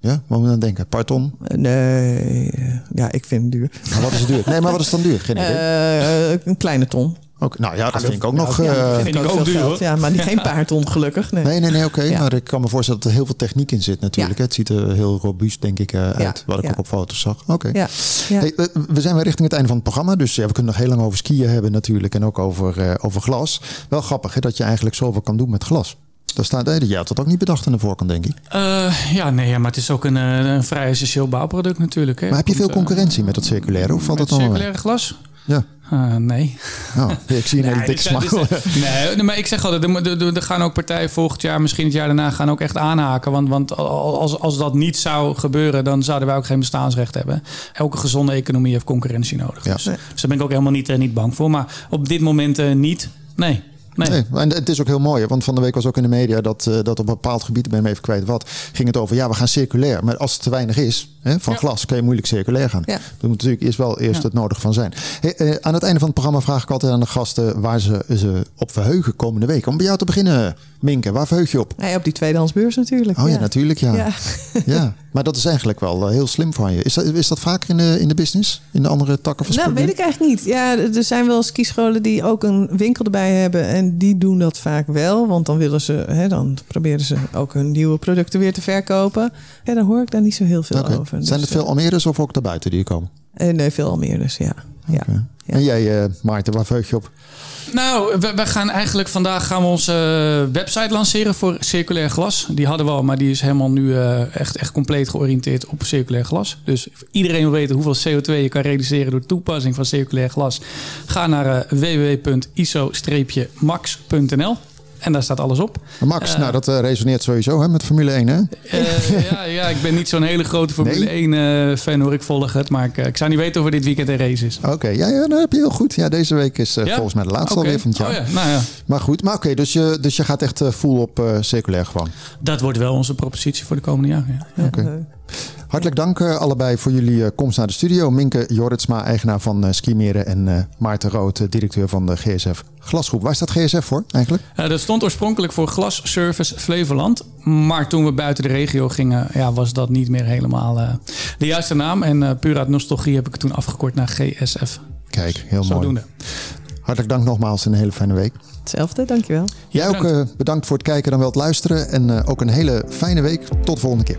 Ja. Wat moet je dan denken? Parton? Eh, Nee, ja, ik vind het duur. Maar wat is duur? Nee, maar wat is dan duur? Geen idee. Eh, een kleine ton. Ook, nou ja, dat vind ik ook nog... Ja, eh, vind vind ik ook veel duur, geld. Ja, maar niet geen paar ton gelukkig. Nee. Nee, nee, nee, oké. Ja. Maar ik kan me voorstellen dat er heel veel techniek in zit natuurlijk. Ja. Het ziet er heel robuust, denk ik, eh, uit. Wat ik ja. ook op foto's zag. Oké. Ja, ja. Hey, we- zijn weer richting het einde van het programma. Dus ja, we kunnen nog heel lang over skiën hebben natuurlijk. En ook over, eh, over glas. Wel grappig hè, dat je eigenlijk zoveel kan doen met glas. Daar staat, je had dat ook niet bedacht aan de voorkant, denk ik. Eh, ja, nee, ja, maar het is ook een, eh, een vrij essentieel bouwproduct natuurlijk. Hè. Maar heb je veel eh, concurrentie met dat circulaire? Of valt dat dan mee? circulaire glas? Ja. Nee. Nou, ik zie een hele dikke smaak. zijn- nee, maar ik zeg altijd, er, er, er gaan ook partijen volgend jaar, misschien het jaar daarna, gaan ook echt aanhaken. Want, want als, als dat niet zou gebeuren, dan zouden wij ook geen bestaansrecht hebben. Elke gezonde economie heeft concurrentie nodig. Ja. Dus, dus daar ben ik ook helemaal niet, eh, niet bang voor. Maar op dit moment eh, niet. Nee. Nee. Nee, en het is ook heel mooi, want van de week was ook in de media dat, eh, dat op een bepaald gebied, ik ben even kwijt wat, ging het over, ja, we gaan circulair. Maar als het te weinig is hè, van Ja. glas, kan je moeilijk circulair gaan. Ja. Er moet natuurlijk eerst wel eerst Ja. het nodig van zijn. Hey, eh, aan het einde van het programma vraag ik altijd aan de gasten waar ze ze op verheugen komende week. Om bij jou te beginnen, Minke, waar verheug je op? Nee, op die tweedehandsbeurs natuurlijk. Oh ja, natuurlijk, ja. Ja. ja. Maar dat is eigenlijk wel eh, heel slim van je. Is dat, is dat vaker in de, in de business? In de andere takken van Nou, weet ik eigenlijk niet. Ja, er zijn wel skischolen die ook een winkel erbij hebben. En die doen dat vaak wel. Want dan willen ze, hè, dan proberen ze ook hun nieuwe producten weer te verkopen. Ja, dan hoor ik daar niet zo heel veel over. Zijn Dus, het veel Almeres of ook daarbuiten die hier komen? Eh, nee, veel al meer dus, ja. ja. En jij, eh, Maarten, waar verheug je op? Nou, we, we gaan eigenlijk vandaag gaan we onze eh, website lanceren voor circulair glas. Die hadden we al, maar die is helemaal nu eh, echt, echt compleet georiënteerd op circulair glas. Dus iedereen wil weten hoeveel CO2 je kan reduceren door toepassing van circulair glas. Ga naar www.iso-max.nl en daar staat alles op. Max, Eh. nou dat eh, resoneert sowieso hè, met Formule 1 hè? Eh, ja, ja, ik ben niet zo'n hele grote Formule 1 eh, fan hoor. Ik volg het, maar ik, ik zou niet weten of er dit weekend een race is. Oké, ja, ja, dat heb je heel goed. Ja, deze week is Ja? volgens mij de laatste alweer van het jaar. Oh ja, nou ja. Maar goed, maar oké, dus, je, dus je gaat echt eh, full op eh, circulair gewoon. Dat wordt wel onze propositie voor de komende jaren. Ja. Oké. Hartelijk dank eh, allebei voor jullie eh, komst naar de studio. Minke Jorritsma, eigenaar van eh Skimeren en eh, Maarten Rood, directeur van de GSF Glasgroep. Waar staat GSF voor eigenlijk? Eh, dat stond oorspronkelijk voor Glas Service Flevoland. Maar toen we buiten de regio gingen, ja, was dat niet meer helemaal eh, de juiste naam. En eh, puur uit nostalgie heb ik het toen afgekort naar GSF. Kijk, heel mooi. Zodoende. Hartelijk dank nogmaals en een hele fijne week. Hetzelfde, dankjewel. Jij ook bedankt. eh, bedankt voor het kijken en wel het luisteren. En eh, ook een hele fijne week. Tot de volgende keer.